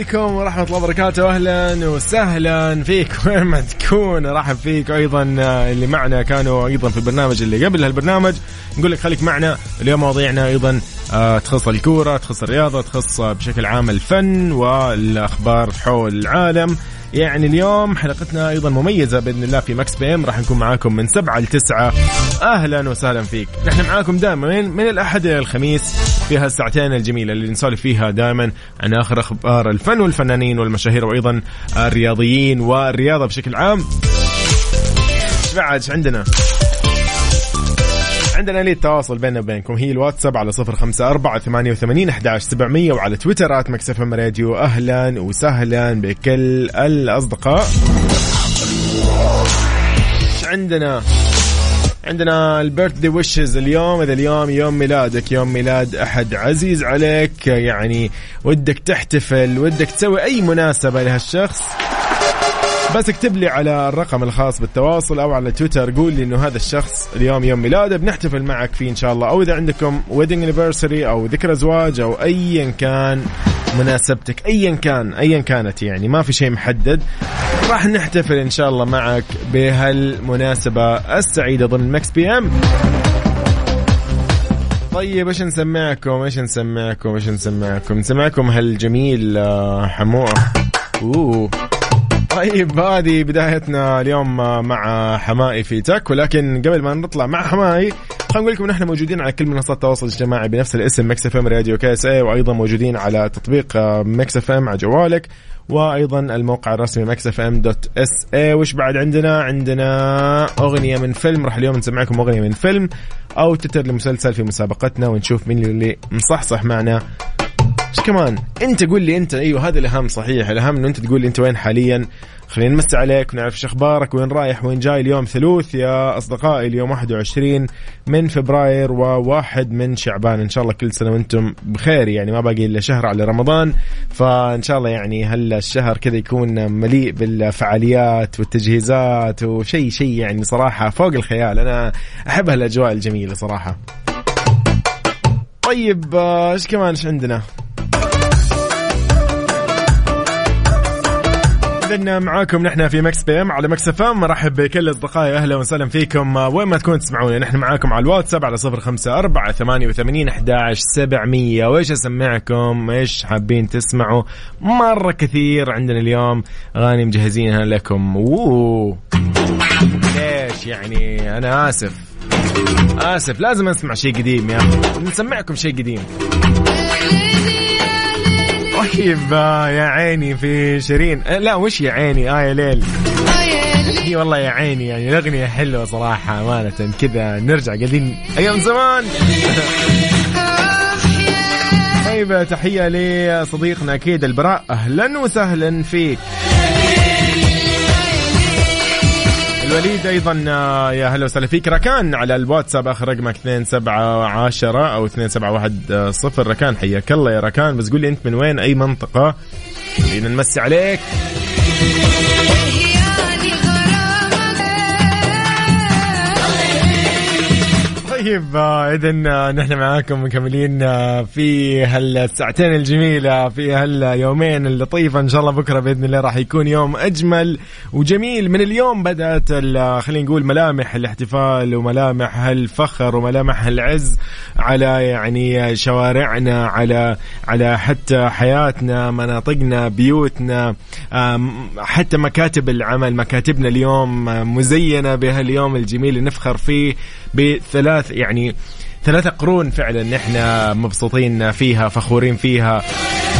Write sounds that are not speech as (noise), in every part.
عليكم ورحمة الله وبركاته. أهلا وسهلا فيك. (laughs) وين ما تكون رحب فيك. أيضا آه، اللي معنا كانوا أيضا في البرنامج اللي قبل هالبرنامج. نقول لك خليك معنا. اليوم مواضيعنا أيضا آه، تخص الكورة تخص الرياضة تخص آه، بشكل عام الفن والأخبار حول العالم. يعني اليوم حلقتنا أيضا مميزة بإذن الله في Mix PM. راح نكون معاكم من سبعة لتسعة أهلا وسهلا فيك. نحن معاكم دائما من, من الأحد إلى الخميس في هالساعتين الجميلة اللي نسولف فيها دائما عن آخر أخبار الفن والفنانين والمشاهير وأيضا الرياضيين والرياضة بشكل عام. إيش بعد عندنا؟ عندنا آلية التواصل بيننا وبينكم. هي الواتساب على صفر خمسة أربعة ثمانية وثمانين أحداش سبعمية وعلى تويترات مكسف إم راديو. أهلا وسهلا بكل الأصدقاء. عندنا؟ عندنا ال birthday wishes اليوم. إذا اليوم يوم ميلادك يوم ميلاد أحد عزيز عليك. يعني ودك تحتفل ودك تسوي أي مناسبة لهالشخص. (laughs) بس اكتب لي على الرقم الخاص بالتواصل أو على تويتر قول لي إنه هذا الشخص اليوم يوم ميلاده بنحتفل معك فيه إن شاء الله. أو إذا عندكم wedding anniversary أو ذكرى زواج أو ايا كان مناسبتك ايا كان ايا كانت يعني ما في شيء محدد راح نحتفل إن شاء الله معك بهالمناسبة السعيدة ضمن Mix PM. طيب إيش نسمعكم؟ إيش نسمعكم؟ إيش نسمعكم؟ نسمعكم هالجميل آه، حموه أوه. طيب هذه بدايتنا اليوم مع حماقي في تك. ولكن قبل ما نطلع مع حماقي خلينا نقول لكم نحن موجودين على كل منصات التواصل الاجتماعي بنفس الاسم Mix FM Radio KSA وأيضا موجودين على تطبيق Mix FM على جوالك وأيضا الموقع الرسمي Mix FM dot SA وش بعد عندنا؟ عندنا أغنية من فيلم. راح اليوم نسمعكم أغنية من فيلم أو تتر لمسلسل في مسابقتنا ونشوف مين اللي مصحصح معنا. إيش كمان انت قول لي انت أيوه هذا الأهم صحيح الأهم إنه انت تقول لي انت وين حاليا. خلينا نمسي عليك ونعرف إيش أخبارك وين رايح وين جاي اليوم ثلوث يا أصدقائي اليوم 21 من فبراير وواحد من شعبان. إن شاء الله كل سنة وأنتم بخير يعني ما باقي إلا شهر على رمضان. فإن شاء الله يعني هالشهر كذا يكون مليء بالفعاليات والتجهيزات وشيء شيء يعني صراحة فوق الخيال. أنا أحب هالأجواء الجميلة صراحة. طيب آه، إيش كمان إيش عندنا؟ اذا معاكم نحن في Mix PM على Mix FM. مرحب بكل أصدقائي أهلا وسهلا فيكم. وين ما تكونوا تسمعوني نحن معاكم على الواتساب على صفر خمسة أربعة ثمانية وثمانين أحداش سبعمية. وإيش أسمعكم؟ إيش حابين تسمعوا؟ مرة كثير عندنا اليوم. أغاني مجهزينها لكم. ليش يعني؟ أنا آسف. آسف. لازم أسمع شيء قديم يا أخي. نسمعكم شيء قديم. طيب آه، يا عيني في شيرين. آه، لا وش يا عيني؟ آه يا ليل. هي والله يا عيني يعني الأغنية حلوة صراحة أمانة. كذا نرجع قاعدين أيام زمان. (laughs) طيب تحية لصديقنا أكيد البراء. أهلا وسهلا فيك. الوليد أيضا آه، يا هلا وسهلا فيك. ركان على الواتساب آخر رقمك 2710 أو 2710 ركان حياك الله يا ركان. بس قول لي أنت من وين؟ أي منطقة؟ خلينا نمسي عليك. طيب اذا نحن معاكم مكملين آه، في هالساعتين الجميلة في هاليومين اللطيفة إن شاء الله بكرة بإذن الله راح يكون يوم أجمل وجميل من اليوم بدأت خلينا نقول ملامح الاحتفال وملامح هالفخر وملامح العز على يعني شوارعنا على على حتى حياتنا مناطقنا بيوتنا حتى مكاتب العمل مكاتبنا اليوم آه، مزينة بهاليوم الجميل اللي نفخر فيه بثلاث يعني ثلاثة قرون فعلا نحن مبسوطين فيها فخورين فيها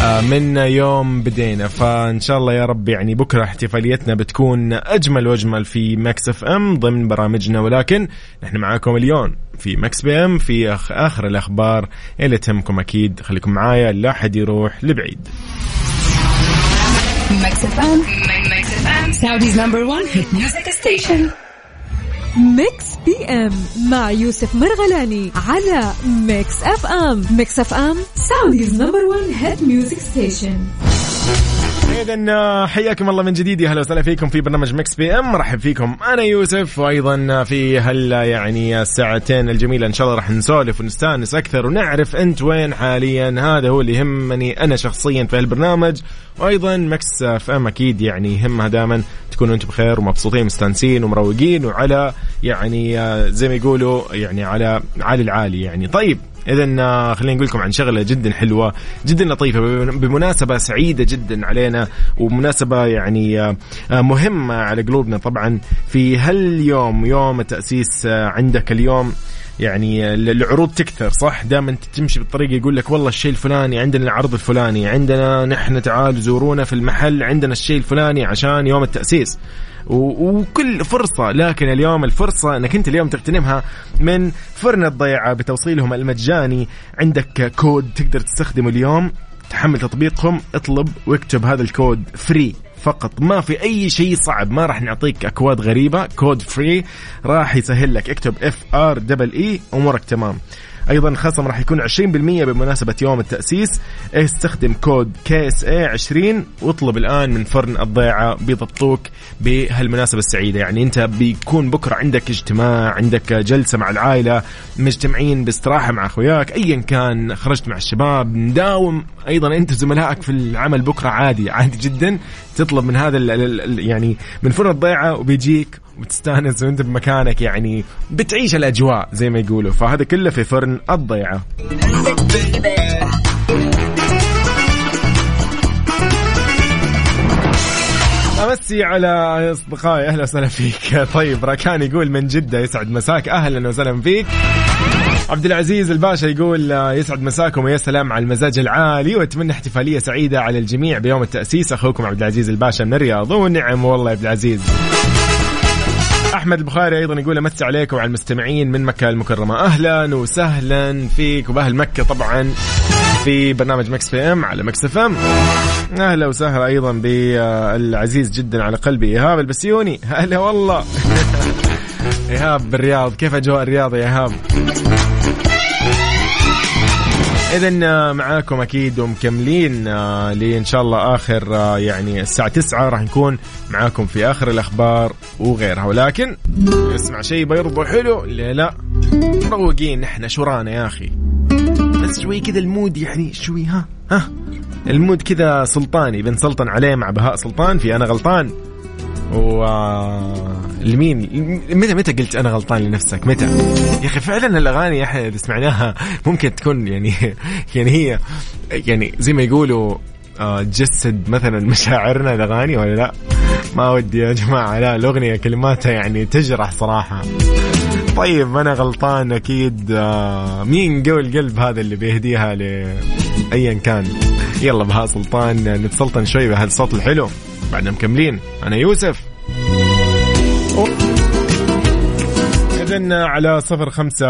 آه، من يوم بدينا. فإن شاء الله يا رب يعني بكرة احتفاليتنا بتكون أجمل وأجمل في Mix FM ضمن برامجنا. ولكن نحن معاكم اليوم في Mix PM في آخر الأخبار اللي تهمكم أكيد. خليكم معايا لا حد يروح لبعيد. Mix FM. Mix PM مع يوسف مرغلاني على Mix FM Mix FM Saudi's number 1 hit music station اذا حياكم الله من جديد. يا أهلا وسهلا فيكم في برنامج Mix PM. مرحب فيكم أنا يوسف وأيضا في هال يعني الساعتين الجميلة إن شاء الله راح نسولف ونستأنس أكثر ونعرف أنت وين حاليا. هذا هو اللي يهمني أنا شخصيا في البرنامج وأيضا Mix FM أكيد يعني يهمها دائما تكونوا أنتم بخير ومبسوطين مستانسين ومروقين وعلى يعني زي ما يقولوا يعني على عالي العالي يعني. طيب اذا آه، خلينا نقول لكم عن شغلة جدا حلوة جدا لطيفة بمناسبة سعيدة جدا علينا ومناسبة يعني آه، آه، مهمة على قلوبنا طبعا. في هاليوم يوم التأسيس عندك اليوم يعني العروض تكثر صح؟ دائما تمشي بالطريق يقول لك والله الشيء الفلاني عندنا العرض الفلاني عندنا نحن تعالوا زورونا في المحل عندنا الشيء الفلاني عشان يوم التأسيس. وكل فرصة لكن اليوم الفرصة إنك أنت اليوم تغتنمها من فرن الضيعة بتوصيلهم المجاني. عندك كود تقدر تستخدمه اليوم تحمل تطبيقهم اطلب واكتب هذا الكود free فقط ما في أي شيء صعب ما راح نعطيك أكواد غريبة كود free راح يسهل لك اكتب F R double E أمورك تمام. أيضا خصم راح يكون 20% بمناسبة يوم التأسيس. استخدم كود KSA 20 واطلب الآن من فرن الضيعة بيضبطوك بهالمناسبة السعيدة. يعني أنت بيكون بكرة عندك اجتماع عندك جلسة مع العائلة مجتمعين باستراحة مع أخوياك ايا كان خرجت مع الشباب نداوم أيضا أنت زملائك في العمل بكرة عادي عادي جدا. تطلب من هذا يعني من فرن الضيعة وبيجيك وتستانس وانت بمكانك يعني بتعيش الأجواء زي ما يقولوا. فهذا كله في فرن الضيعة. أمسي على أصدقائي أهلا وسهلا فيك. (laughs) طيب راكان يقول من جدة يسعد مساك. أهلا وسهلا فيك. عبد العزيز الباشا يقول يسعد مساكم ويا سلام على المزاج العالي وأتمنى احتفالية سعيدة على الجميع بيوم التأسيس. أخوكم عبد العزيز الباشا من الرياض والنعم والله يا عبد العزيز أحمد البخاري أيضا يقول امسي عليكم وعلى المستمعين من مكة المكرمة. أهلا وسهلا فيك وباهل مكة طبعا في برنامج Mix PM على Mix FM. أهلا وسهلا أيضا بالعزيز جدا على قلبي. إيهاب البسيوني. هلا والله. (laughs) إيهاب بالرياض. كيف أجواء الرياض يا إيهاب؟ اذا معاكم أكيد ومكملين آه، لإن شاء الله آخر آه، يعني الساعة 9 راح نكون معاكم في آخر الأخبار وغيرها. ولكن اسمع شيء برضو حلو. لا لا مروقين نحن شو رانا يا أخي. بس شوي كذا ال mood يعني شوي ها ها. ال mood كذا سلطاني بنسلطن عليه مع بهاء سلطان في أنا غلطان. و لمين متى متى قلت أنا غلطان لنفسك؟ متى؟ يا أخي فعلا الأغاني إحنا اذا سمعناها ممكن تكون يعني يعني هي يعني زي ما يقولوا آه، تجسد مثلا مشاعرنا الأغاني ولا لا؟ ما ودي يا جماعة لا الأغنية كلماتها يعني تجرح صراحة. طيب أنا غلطان أكيد آه، مين قوي القلب هذا اللي بيهديها لايا كان؟ يلا بها سلطان نتسلطن شوي بهالصوت الحلو. بعدنا مكملين أنا يوسف. إذن على صفر خمسة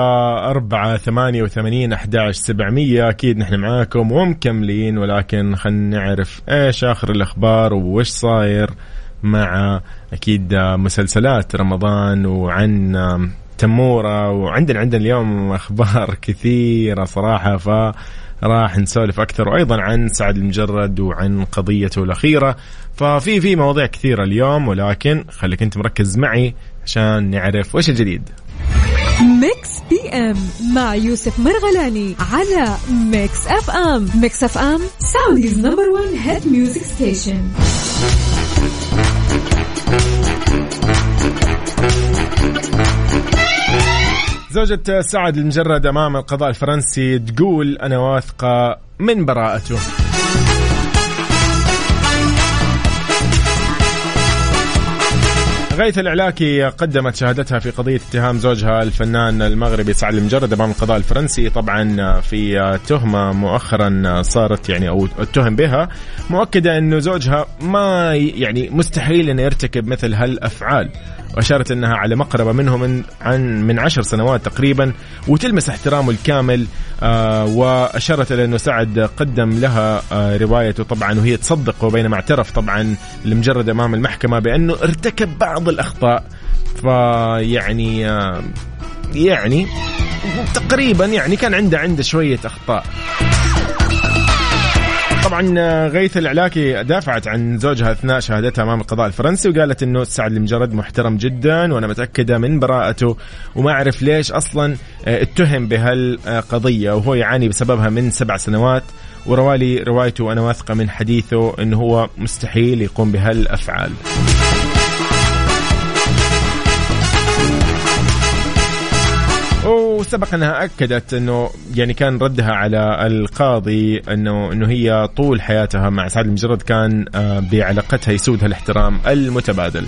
أربعة ثمانية وثمانين أحداش سبعمية. أكيد نحن معاكم ومكملين ولكن خلينا نعرف إيش آخر الأخبار وإيش صاير مع أكيد مسلسلات رمضان وعن تمورة. وعندنا عندنا اليوم أخبار (laughs) كثيرة صراحة ف راح نسولف أكثر وأيضا عن سعد المجرد وعن قضيته الأخيرة. ففي في مواضيع كثيرة اليوم ولكن خليك أنت مركز معي عشان نعرف وش الجديد. Mix PM مع يوسف مرغلاني على Mix FM. Mix FM Saudi's number 1 hit music station زوجة سعد المجرد أمام القضاء الفرنسي تقول أنا واثقة من براءته. غيث العلاكي قدمت شهادتها في قضية اتهام زوجها الفنان المغربي سعد المجرد أمام القضاء الفرنسي. طبعا في تهمة مؤخرا صارت يعني أو اتهم بها مؤكدة أنه زوجها ما يعني مستحيل أنه يرتكب مثل هالأفعال. وأشارت أنها على مقربة منه من عن من عشر سنوات تقريبا وتلمس احترامه الكامل آه وأشارت إلى أنه سعد قدم لها آه روايته طبعا وهي تصدق وبينما اعترف طبعا لمجرد أمام المحكمة بأنه ارتكب بعض الأخطاء. فيعني آه يعني تقريبا يعني كان عنده عنده شوية أخطاء. طبعا آه، غيث العلاكي دافعت عن زوجها أثناء شهادتها أمام القضاء الفرنسي وقالت إنه سعد المجرد محترم جدا وأنا متأكدة من براءته وما أعرف ليش أصلا آه، اتهم بهالقضية وهو يعاني بسببها من سبع سنوات وروالي روايته وأنا واثقة من حديثه انه هو مستحيل يقوم بهالأفعال. وسبق أنها أكدت أنه يعني كان ردها على القاضي انه أنه هي طول حياتها مع سعد المجرد كان آه، بعلاقتها يسودها الاحترام المتبادل.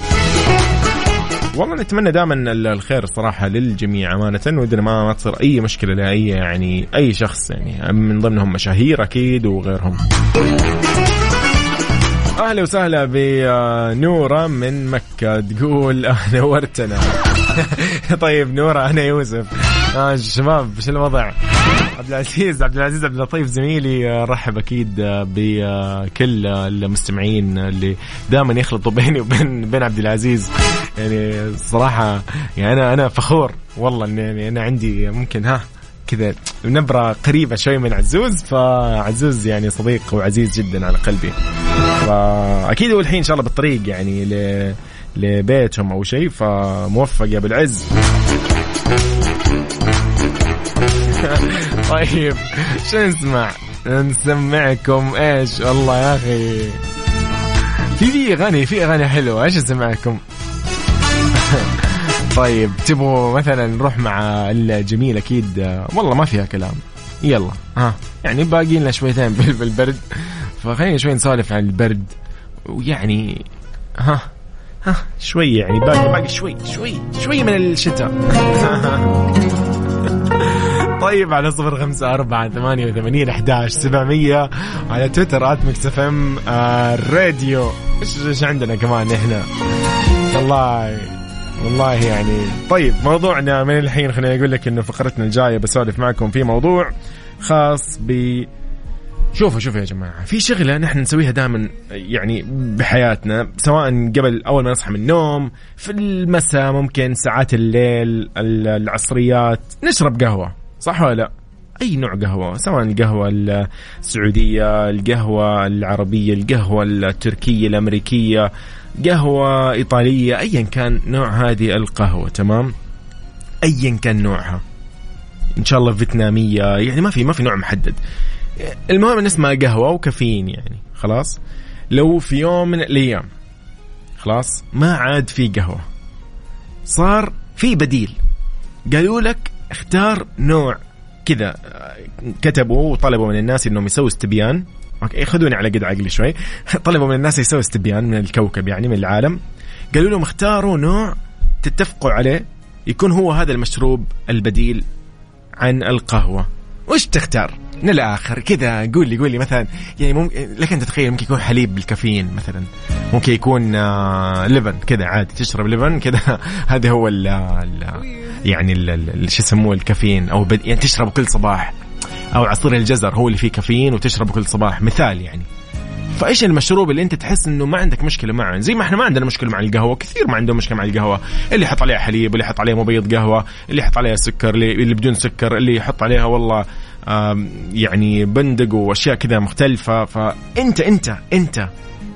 والله نتمنى دائما الخير صراحة للجميع أمانة ودنا ما, ما تصير أي مشكلة لأي يعني أي شخص يعني من ضمنهم مشاهير أكيد وغيرهم أهلا وسهلا بنورة من مكة. تقول نورتنا (laughs) طيب نورة أنا يوسف. آه شباب شو الوضع؟ عبد العزيز عبد العزيز عبد اللطيف زميلي آه، رحب أكيد آه، بكل المستمعين اللي دائما يخلطوا بيني وبين بين عبد العزيز. يعني صراحة يعني أنا أنا فخور والله اني يعني أنا عندي ممكن ها كذا نبرة قريبة شوي من عزوز فعزوز يعني صديق وعزيز جدا على قلبي. فأكيد هو الحين إن شاء الله بالطريق يعني. لبيتهم أو شيء فموفق يا أبو العز. (laughs) طيب شو نسمع؟ نسمعكم إيش؟ والله يا أخي. في في اغاني في أغاني حلوة إيش اسمعكم (laughs) طيب تبغوا مثلا نروح مع الجميل أكيد. والله ما فيها كلام. يلا. ها يعني باقي لنا شويتين (laughs) بالبرد. فخلينا شوي نسولف عن البرد. ويعني ها ها شوي يعني باقي باقي شوي شوي شوي من الشتاء. (laughs) طيب على صفر خمسة أربعة ثمانية وثمانين أحداش سبعمية على تويتر at Mix FM Radio. إيش عندنا كمان إحنا؟ والله والله يعني طيب موضوعنا من الحين خليني أقول لك إنه فقرتنا الجاية بسولف معكم في موضوع خاص ب شوفوا شوفوا يا جماعة في شغلة نحن نسويها دائما يعني بحياتنا سواء قبل أول ما نصحى من النوم في المساء ممكن ساعات الليل العصريات نشرب قهوة صح ولا لا؟ أي نوع قهوة سواء القهوة السعودية القهوة العربية القهوة التركية الأمريكية قهوة إيطالية أيا كان نوع هذه القهوة تمام؟ أيا كان نوعها. إن شاء الله فيتنامية يعني ما في ما في نوع محدد. المهم أن اسمها قهوة وكافيين يعني خلاص؟ لو في يوم من الأيام خلاص؟ ما عاد في قهوة. صار في بديل. قالوا لك اختار نوع كذا كتبوا وطلبوا من الناس إنهم يسووا استبيان. أوكي خذوني على قد عقلي شوي. (laughs) طلبوا من الناس يسووا استبيان من الكوكب يعني من العالم. قالوا لهم اختاروا نوع تتفقوا عليه يكون هو هذا المشروب البديل عن القهوة. وش تختار؟ من الآخر كذا قول لي قول لي مثلا يعني ممكن لك انت تتخيل ممكن يكون حليب بالكافيين مثلا. ممكن يكون آه لبن كذا عادي تشرب لبن كذا. (laughs) هذا هو ال يعني شو يسموه الكافيين أو يعني تشربه كل صباح. أو عصير الجزر هو اللي فيه كافيين وتشربه كل صباح. مثال يعني. فإيش المشروب اللي أنت تحس إنه ما عندك مشكلة معه؟ زي ما إحنا ما عندنا مشكلة مع القهوة. كثير ما عندهم مشكلة مع القهوة. اللي يحط عليها حليب اللي يحط عليها مبيض قهوة اللي يحط عليها سكر اللي بدون سكر اللي يحط عليها والله يعني بندق وأشياء كذا مختلفة. فانت انت أنت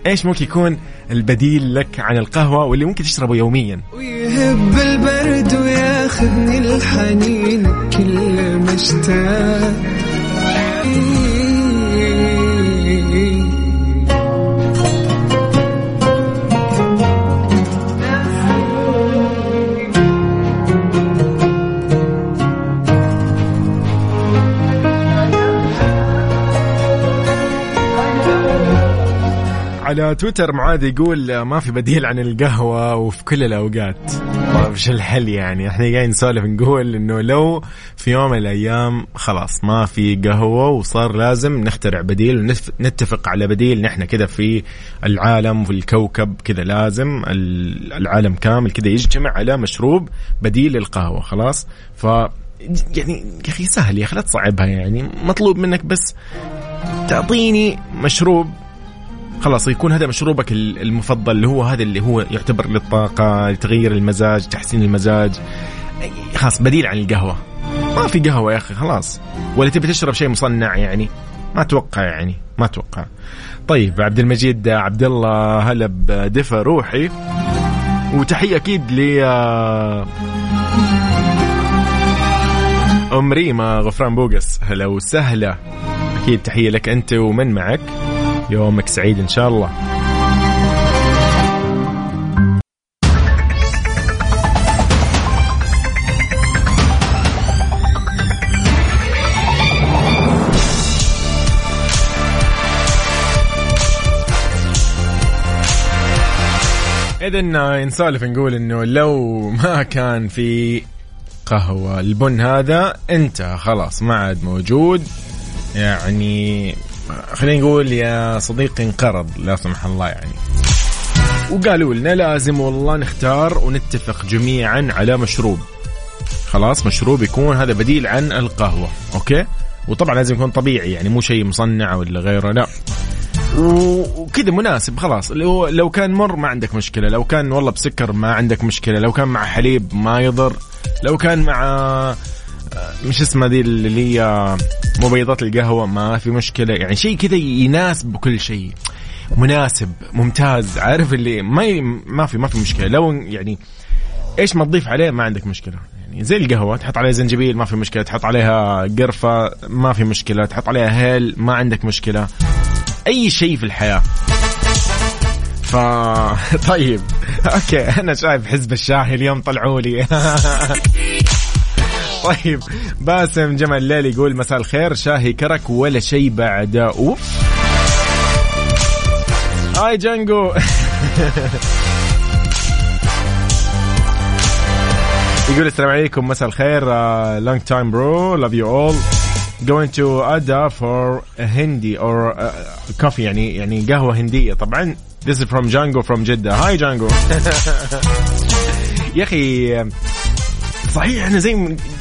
إيش ممكن يكون البديل لك عن القهوة واللي ممكن تشربه يوميا؟ ويهب البرد وياخذني الحنين كل مشتاق على تويتر معاذ يقول ما في بديل عن القهوة وفي كل الأوقات. طيب إيش الحل يعني؟ إحنا قاعدين نسولف نقول إنه لو في يوم من الأيام خلاص ما في قهوة وصار لازم نخترع بديل ونتفق على بديل نحن كذا في العالم وفي الكوكب كذا لازم العالم كامل كذا يجتمع على مشروب بديل للقهوة خلاص؟ ف يعني يا أخي سهل يا أخي لا تصعبها يعني مطلوب منك بس تعطيني مشروب خلاص يكون هذا مشروبك المفضل اللي هو هذا اللي هو يعتبر للطاقة لتغيير المزاج تحسين المزاج. خلاص بديل عن القهوة. ما في قهوة يا أخي خلاص. ولا تبي تشرب شيء مصنع يعني؟ ما أتوقع يعني ما أتوقع. طيب عبد المجيد عبد الله هلا بدفى روحي. وتحية أكيد ل أم ريما غفران بوقس. هلا وسهلا. أكيد تحية لك أنت ومن معك. يومك سعيد إن شاء الله. إذا نسولف نقول إنه لو ما كان في قهوة البن هذا أنت خلاص ما عاد موجود. يعني خلينا نقول يا صديقي انقرض لا سمح الله يعني. وقالوا لنا لازم والله نختار ونتفق جميعا على مشروب. خلاص مشروب يكون هذا بديل عن القهوة أوكي؟ وطبعا لازم يكون طبيعي يعني مو شيء مصنع ولا غيره لا. وكذا مناسب خلاص. لو لو كان مر ما عندك مشكلة لو كان والله بسكر ما عندك مشكلة لو كان مع حليب ما يضر لو كان مع مش اسمها ذي اللي هي مبيضات القهوة ما في مشكلة. يعني شيء كذا يناسب كل شيء. مناسب ممتاز. عارف اللي ما ي... ما في ما في مشكلة. لو يعني إيش ما تضيف عليه ما عندك مشكلة. يعني زي القهوة تحط عليها زنجبيل ما في مشكلة. تحط عليها قرفة ما في مشكلة. تحط عليها هيل ما عندك مشكلة. أي شيء في الحياة. ف (laughs) طيب. (laughs) أوكي أنا شايف حزب الشاهي اليوم طلعوا لي. (laughs) طيب. باسم جمال الليل يقول مساء الخير. شاهي كرك ولا شيء بعد. أوف. هاي جانجو (laughs) يقول السلام عليكم. مساء الخير. لونج تايم برو لاف يو اول going to Ada for a Hindi or a coffee. يعني يعني قهوة هندية. طبعا this is from Django from جدة. هاي جانجو (laughs) يا أخي صحيح إحنا زي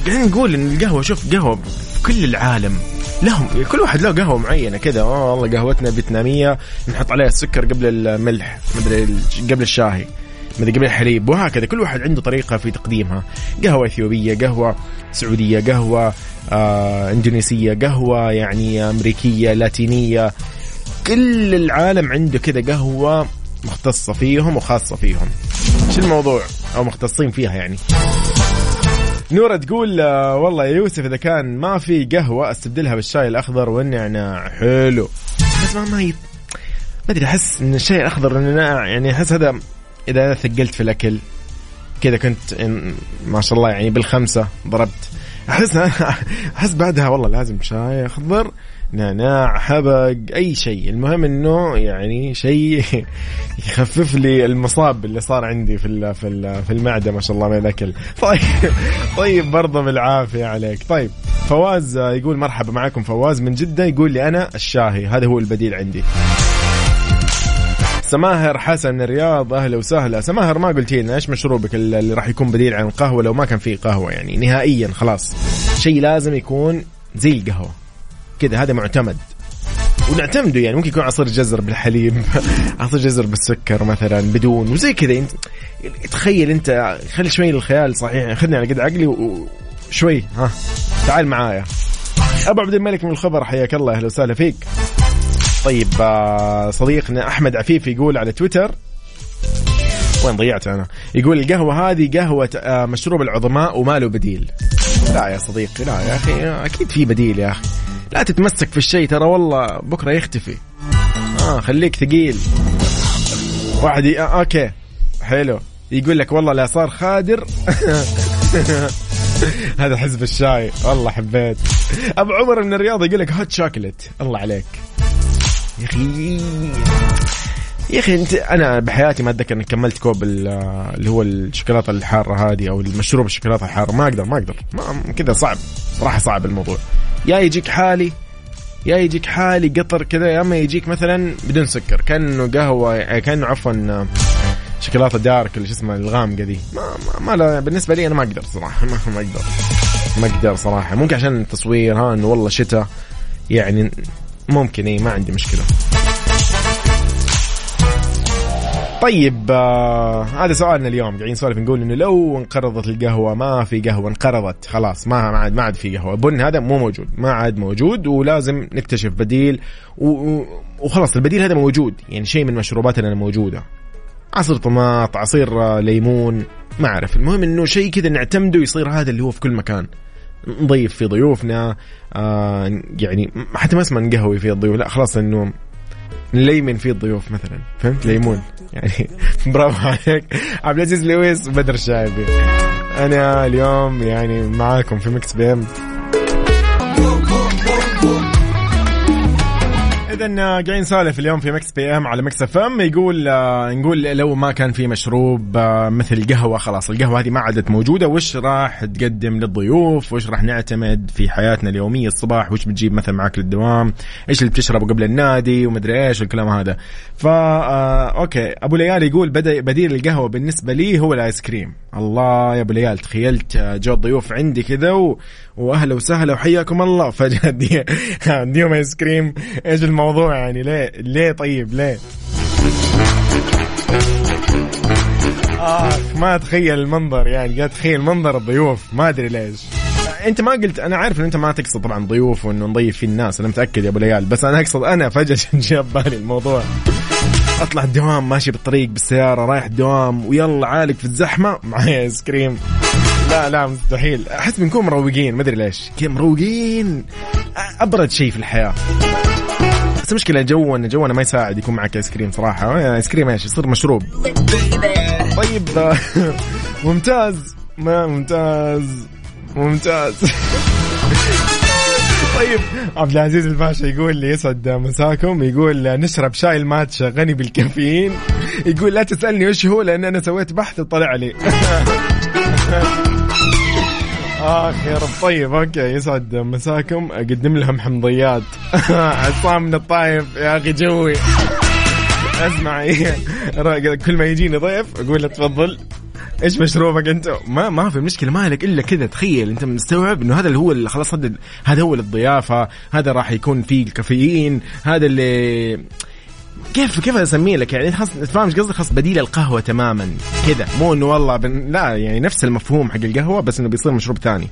قاعدين نقول إن القهوة شوف قهوة كل العالم لهم كل واحد له قهوة معينة كذا. آه والله قهوتنا فيتنامية نحط عليها السكر قبل الملح مدري قبل الشاهي مدري قبل الحليب وهكذا. كل واحد عنده طريقة في تقديمها. قهوة إثيوبية قهوة سعودية قهوة آه إندونيسية قهوة يعني أمريكية لاتينية. كل العالم عنده كذا قهوة مختصة فيهم وخاصة فيهم. شو الموضوع؟ أو مختصين فيها يعني. نورة تقول آه، والله يا يوسف إذا كان ما في قهوة أستبدلها بالشاي الأخضر والنعناع حلو. بس ما ما ي... ما أدري أحس إن الشاي الأخضر والنعناع يعني أحس هذا إذا ثقلت في الأكل كذا كنت ما شاء الله يعني بالخمسة ضربت. أحس (laughs) أحس بعدها والله لازم شاي أخضر. نعناع حبق أي شيء. المهم إنه يعني شيء (laughs) يخفف لي المصاب اللي صار عندي في في في المعدة ما شاء الله من الاكل (laughs) طيب طيب برضه بالعافية عليك. طيب فواز يقول مرحبا معكم فواز من جدة يقول لي أنا الشاهي هذا هو البديل عندي. سماهر حسن الرياض أهلا وسهلا. سماهر ما قلتي لنا إيش مشروبك اللي راح يكون بديل عن القهوه لو ما كان في قهوة يعني نهائيا خلاص. شيء لازم يكون زي القهوة. كذا هذا معتمد. ونعتمده يعني ممكن يكون عصير جزر بالحليب (laughs) عصير جزر بالسكر مثلا بدون وزي كذا. انت تخيل انت خلي شوي الخيال صحيح. خذني على قد عقلي وشوي ها. تعال معايا. أبو عبد الملك من الخبر حياك الله أهلا وسهلا فيك. طيب آه، صديقنا أحمد عفيف يقول على تويتر وين ضيعت أنا؟ يقول القهوة هذه قهوة آه، مشروب العظماء وما له بديل. لا يا صديقي لا يا أخي أكيد في بديل يا أخي. لا تتمسك في الشيء ترى والله بكرة يختفي. آه خليك ثقيل. واحد. آه أوكي. حلو. يقول لك والله لا صار خادر. (laughs) هذا حزب الشاي. والله حبيت. أبو عمر من الرياض يقول لك هوت شوكليت الله عليك. يا أخي. يا أخي انت أنا بحياتي ما أتذكر إني كملت كوب اللي هو الشوكولاتة الحارة هذه أو المشروب الشوكولاتة الحارة. ما أقدر ما أقدر. كذا صعب. صراحة صعب الموضوع. يا يجيك حالي يا يجيك حالي قطر كذا يا أما يجيك مثلا بدون سكر. كأنه قهوة كأنه عفوا شوكولاتة دارك اللي شو اسمه الغامقه دي ما, ما, ما بالنسبة لي أنا ما أقدر صراحة. (laughs) ما, ما أقدر. ما أقدر صراحة. ممكن عشان التصوير ها إنه والله شتاء. يعني ممكن اي ما عندي مشكلة. طيب آه هذا سؤالنا اليوم. قاعدين نسولف نقول إنه لو انقرضت القهوة ما في قهوة انقرضت خلاص ما ما عاد ما عاد في قهوة. بن هذا مو موجود ما عاد موجود ولازم نكتشف بديل وخلاص البديل هذا موجود. يعني شيء من مشروباتنا موجودة. عصير طماط عصير آه، ليمون ما أعرف. المهم إنه شيء كذا نعتمده يصير هذا اللي هو في كل مكان. نضيف في ضيوفنا آه يعني حتى ما اسمه نقهوي في الضيوف لا خلاص إنه نليمن فيه الضيوف مثلا فهمت؟ ليمون. يعني (laughs) برافو عليك. عبد العزيز لويس وبدر الشايبي أنا اليوم يعني معاكم في Mix PM اذا آه، قاعدين نسولف اليوم في Mix PM على Mix FM يقول آه نقول لو ما كان في مشروب آه مثل قهوه خلاص القهوة هذه ما عادت موجودة. وش راح تقدم للضيوف؟ وش راح نعتمد في حياتنا اليومية الصباح؟ وش بتجيب مثلا معك للدوام؟ إيش اللي بتشربه قبل النادي؟ ومدري إيش والكلام هذا. فا آه okay. أبو ليال يقول بديل القهوة بالنسبة لي هو الآيس كريم. الله يا أبو ليال تخيلت آه، جو الضيوف عندي كذا. وأهلا وسهلا وحياكم الله. (laughs) فجأة دي عنديهم آيس كريم. إيش الموضوع يعني؟ ليه ليه طيب؟ ليه؟ اخ ما أتخيل المنظر يعني. قاعد اتخيل منظر الضيوف. ما أدري ليش. أنت ما قلت أنا عارف ان أنت ما تقصد طبعا ضيوف وإنه نضيف في الناس أنا متأكد يا أبو ليال بس أنا أقصد أنا فجأة (laughs) جاء بالي الموضوع. أطلع الدوام ماشي بالطريق بالسيارة رايح الدوام ويلا عالق في الزحمة (laughs) معي آيس كريم. لا لا مستحيل. أحس بنكون مروقين ما أدري ليش. كذا مروقين. أبرد شيء في الحياة. بس المشكلة جونا جونا ما يساعد يكون معك آيس كريم صراحة. آيس كريم إيش؟ يصير مشروب. طيب. (laughs) ممتاز. ما ممتاز. ممتاز. (laughs) طيب. عبد العزيز الباشا يقول لي يسعد مساكم. يقول نشرب شاي الماتشا غني بالكافيين. يقول لا تسألني وش هو لأن أنا سويت بحث وطلع لي. (laughs) اخ يا رب طيب okay يسعد مساكم. أقدم لهم حمضيات. (laughs) عصام من الطايف. يا أخي جوي. اسمع (laughs) كل ما يجيني ضيف أقول له تفضل. إيش مشروبك أنت؟ ما ما في مشكلة ما لك إلا كذا. تخيل أنت مستوعب إنه هذا اللي هو اللي خلاص هذا هو للضيافه، هذا راح يكون فيه الكافيين، هذا اللي كيف كيف أسميه لك؟ يعني خلاص فاهم إيش قصدي؟ خلاص بديل القهوة تماما. كذا مو إنه والله بن... لا يعني نفس المفهوم حق القهوة بس إنه بيصير مشروب ثاني.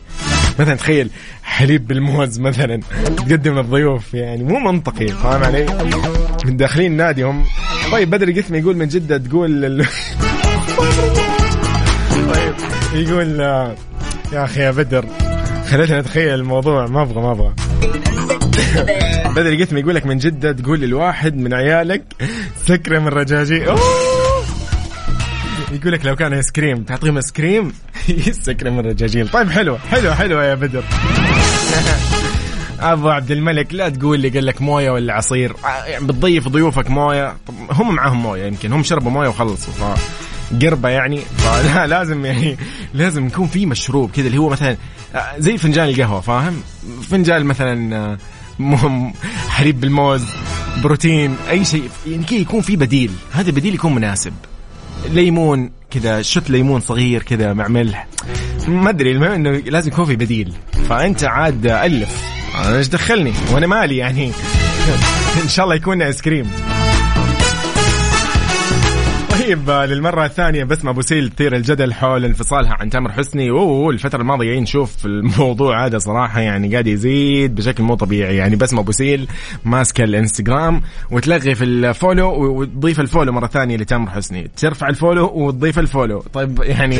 مثلا تخيل حليب بالموز مثلا. تقدم للضيوف يعني مو منطقي فاهم علي؟ من داخلين نادي هم. طيب بدر قثمي يقول من جدة تقول ال... (laughs) طيب يقول يا أخي يا بدر. (laughs) خليتني أتخيل الموضوع. ما أبغى ما أبغى. (laughs) بدري قلت يقول لك من جدة تقول للواحد من عيالك سكرة من رجاجي. يقول لك لو كان آيس كريم تعطيهم آيس كريم؟ (laughs) سكرة من رجاجيل. طيب حلو حلو حلو يا بدر. أبو عبد الملك لا تقول لي قال لك موية ولا عصير؟ يعني بتضيف ضيوفك موية؟ هم معاهم موية يمكن هم شربوا موية وخلصوا قربة يعني. (laughs) فلا لازم يعني لازم يكون في مشروب كذا اللي هو مثلا زي فنجان القهوة فاهم؟ فنجان مثلا حليب بالموز بروتين أي شيء يعني كذا يكون في بديل. هذا البديل يكون مناسب. ليمون كذا شت ليمون صغير كذا مع ملح. ما أدري المهم إنه لازم يكون في بديل. فأنت عاد ألف. أنا إيش دخلني؟ وأنا مالي يعني. (laughs) إن شاء الله يكون آيس كريم. طيب للمرة الثانية بسمة بوسيل تثير الجدل حول انفصالها عن تامر حسني. أوه الفترة الماضية نشوف الموضوع هذا صراحة يعني قاعد يزيد بشكل مو طبيعي. يعني بسمة بوسيل ماسكة الإنستغرام وتلغي في ال follow وتضيف ال follow مرة ثانية لتامر حسني. ترفع ال follow وتضيف ال follow. طيب يعني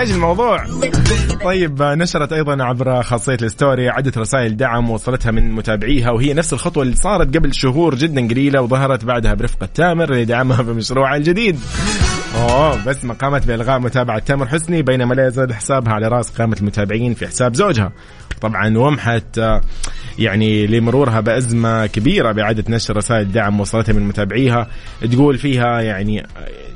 إيش الموضوع؟ طيب نشرت أيضا عبر خاصية الستوري عدة رسائل دعم وصلتها من متابعيها وهي نفس الخطوة اللي صارت قبل شهور جدا قليلة وظهرت بعدها برفقة تامر لدعمها بمشروعها الجديد. أوه بسمة قامت بإلغاء متابعة تامر حسني بينما لا يزال حسابها على رأس قائمة المتابعين في حساب زوجها. طبعا ومحت آه، يعني لمرورها بأزمة كبيرة بإعادة نشر رسائل دعم وصلتها من متابعيها تقول فيها يعني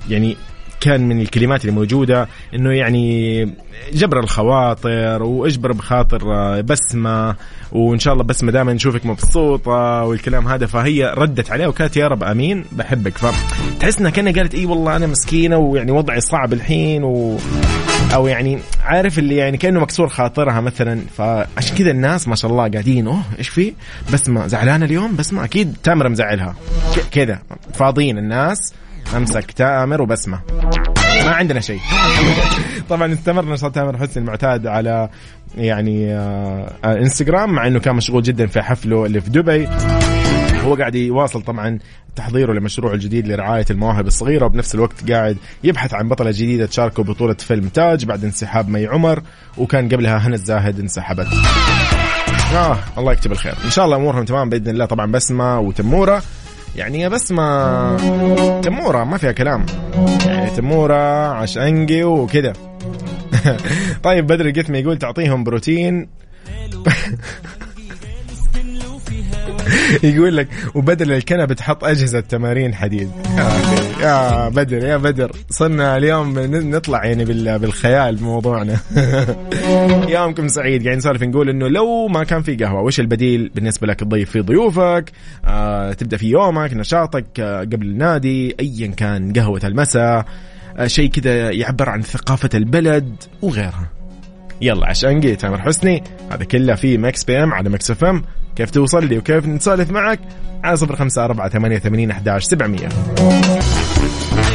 يعني كان من الكلمات اللي موجودة إنه يعني جبر الخواطر وإجبر بخاطر بسمة وإن شاء الله بسمة دائما نشوفك مبسوطة والكلام هذا فهي ردت عليه وكانت يا رب أمين بحبك. فتحس إنها كأنها قالت إي والله أنا مسكينة ويعني وضعي صعب الحين و أو يعني عارف اللي يعني كأنه مكسور خاطرها مثلا. فعشان كذا الناس ما شاء الله قاعدين أوه إيش في؟ بسمة زعلانة اليوم؟ بسمة؟ أكيد تامر مزعلها. كذا. فاضيين الناس. امسك تامر وبسمة. ما عندنا شيء. (laughs) طبعا استمر نشاط تامر حسني المعتاد على يعني آه إنستغرام مع إنه كان مشغول جدا في حفله اللي في دبي. هو قاعد يواصل طبعا تحضيره لمشروعه الجديد لرعاية المواهب الصغيرة وبنفس الوقت قاعد يبحث عن بطلة جديدة تشاركه بطولة فيلم تاج بعد انسحاب مي عمر وكان قبلها هنا الزاهد انسحبت. آه الله يكتب الخير. إن شاء الله أمورهم تمام بإذن الله. طبعا بسمة وتمورة. يعني يا بسمة تمورة ما فيها كلام. يعني تمورة عشانقي وكذا. (laughs) طيب بدر القثمي يقول تعطيهم بروتين. (laughs) يقول لك وبدل الكنبة تحط أجهزة تمارين حديد. يا بدر يا بدر. صرنا اليوم نطلع يعني بالخيال بموضوعنا. (laughs) يومكم سعيد. قاعدين نسولف نقول إنه لو ما كان في قهوة وش البديل بالنسبة لك؟ تضيف فيه ضيوفك آه تبدأ في يومك نشاطك آه قبل النادي ايا كان قهوة المساء آه شيء كذا يعبر عن ثقافة البلد وغيرها. يلا عشان جيت تامر حسني. هذا كله في Mix PM على Mix FM. كيف توصل لي وكيف نسولف معك؟ على صفر خمسة أربعة ثمانية ثمانين أحداش سبعمية.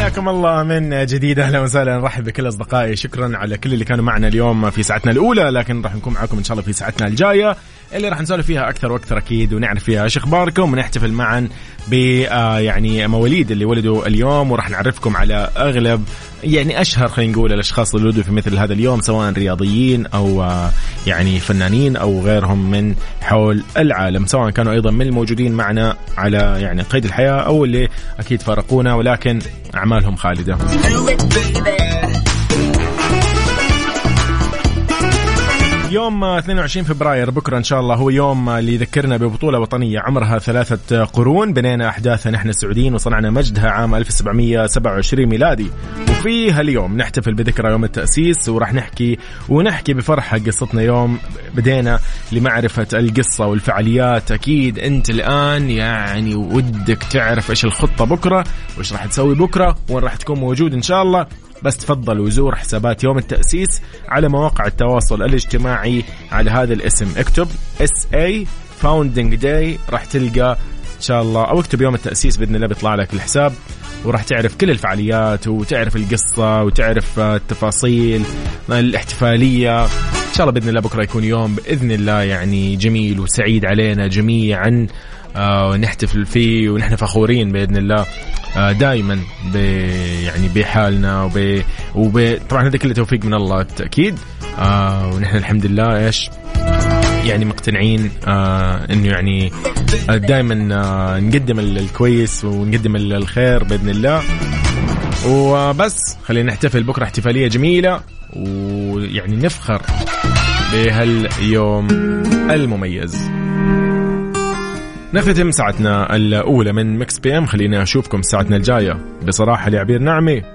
حياكم الله من جديد. أهلا وسهلا. نرحب بكل أصدقائي. شكرا على كل اللي كانوا معنا اليوم في ساعتنا الأولى لكن راح نكون معكم إن شاء الله في ساعتنا الجاية اللي راح نسولف فيها أكثر وأكثر أكيد ونعرف فيها إيش أخباركم ونحتفل معا ب آه، يعني مواليد اللي ولدوا اليوم وراح نعرفكم على أغلب يعني أشهر خلينا نقول الأشخاص اللي ولدوا في مثل هذا اليوم سواء رياضيين أو آه، يعني فنانين أو غيرهم من حول العالم. سواء كانوا أيضا من الموجودين معنا على يعني قيد الحياة أو اللي أكيد فارقونا ولكن أعمالهم خالدة. يوم 22 فبراير بكرة إن شاء الله هو يوم اللي يذكرنا ببطولة وطنية عمرها ثلاثة قرون بنينا أحداثها نحن السعوديين وصنعنا مجدها عام 1727 ميلادي. وفي هاليوم نحتفل بذكرى يوم التأسيس وراح نحكي ونحكي بفرحة قصتنا يوم بدينا لمعرفة القصة والفعاليات. أكيد أنت الآن يعني ودك تعرف إيش الخطة بكرة وإيش راح تسوي بكرة وين راح تكون موجود إن شاء الله. بس تفضل وزور حسابات يوم التأسيس على مواقع التواصل الاجتماعي على هذا الاسم. اكتب SA Founding Day راح تلقى إن شاء الله أو اكتب يوم التأسيس بإذن الله بيطلع لك الحساب وراح تعرف كل الفعاليات وتعرف القصة وتعرف التفاصيل الاحتفالية. إن شاء الله بإذن الله بكرة يكون يوم بإذن الله يعني جميل وسعيد علينا جميعا. آه نحتفل فيه ونحن فخورين بإذن الله. آه دائما يعني بحالنا وب... وب... طبعا هذا كله توفيق من الله بالتأكيد. آه ونحن الحمد لله إيش يعني مقتنعين إنه يعني دائما نقدم الكويس ونقدم الخير بإذن الله. وبس خلينا نحتفل بكرة احتفالية جميلة ويعني نفخر بهاليوم المميز. نختم ساعتنا الأولى من Mix PM. خلينا أشوفكم ساعتنا الجاية. بصراحة لعبير نعمة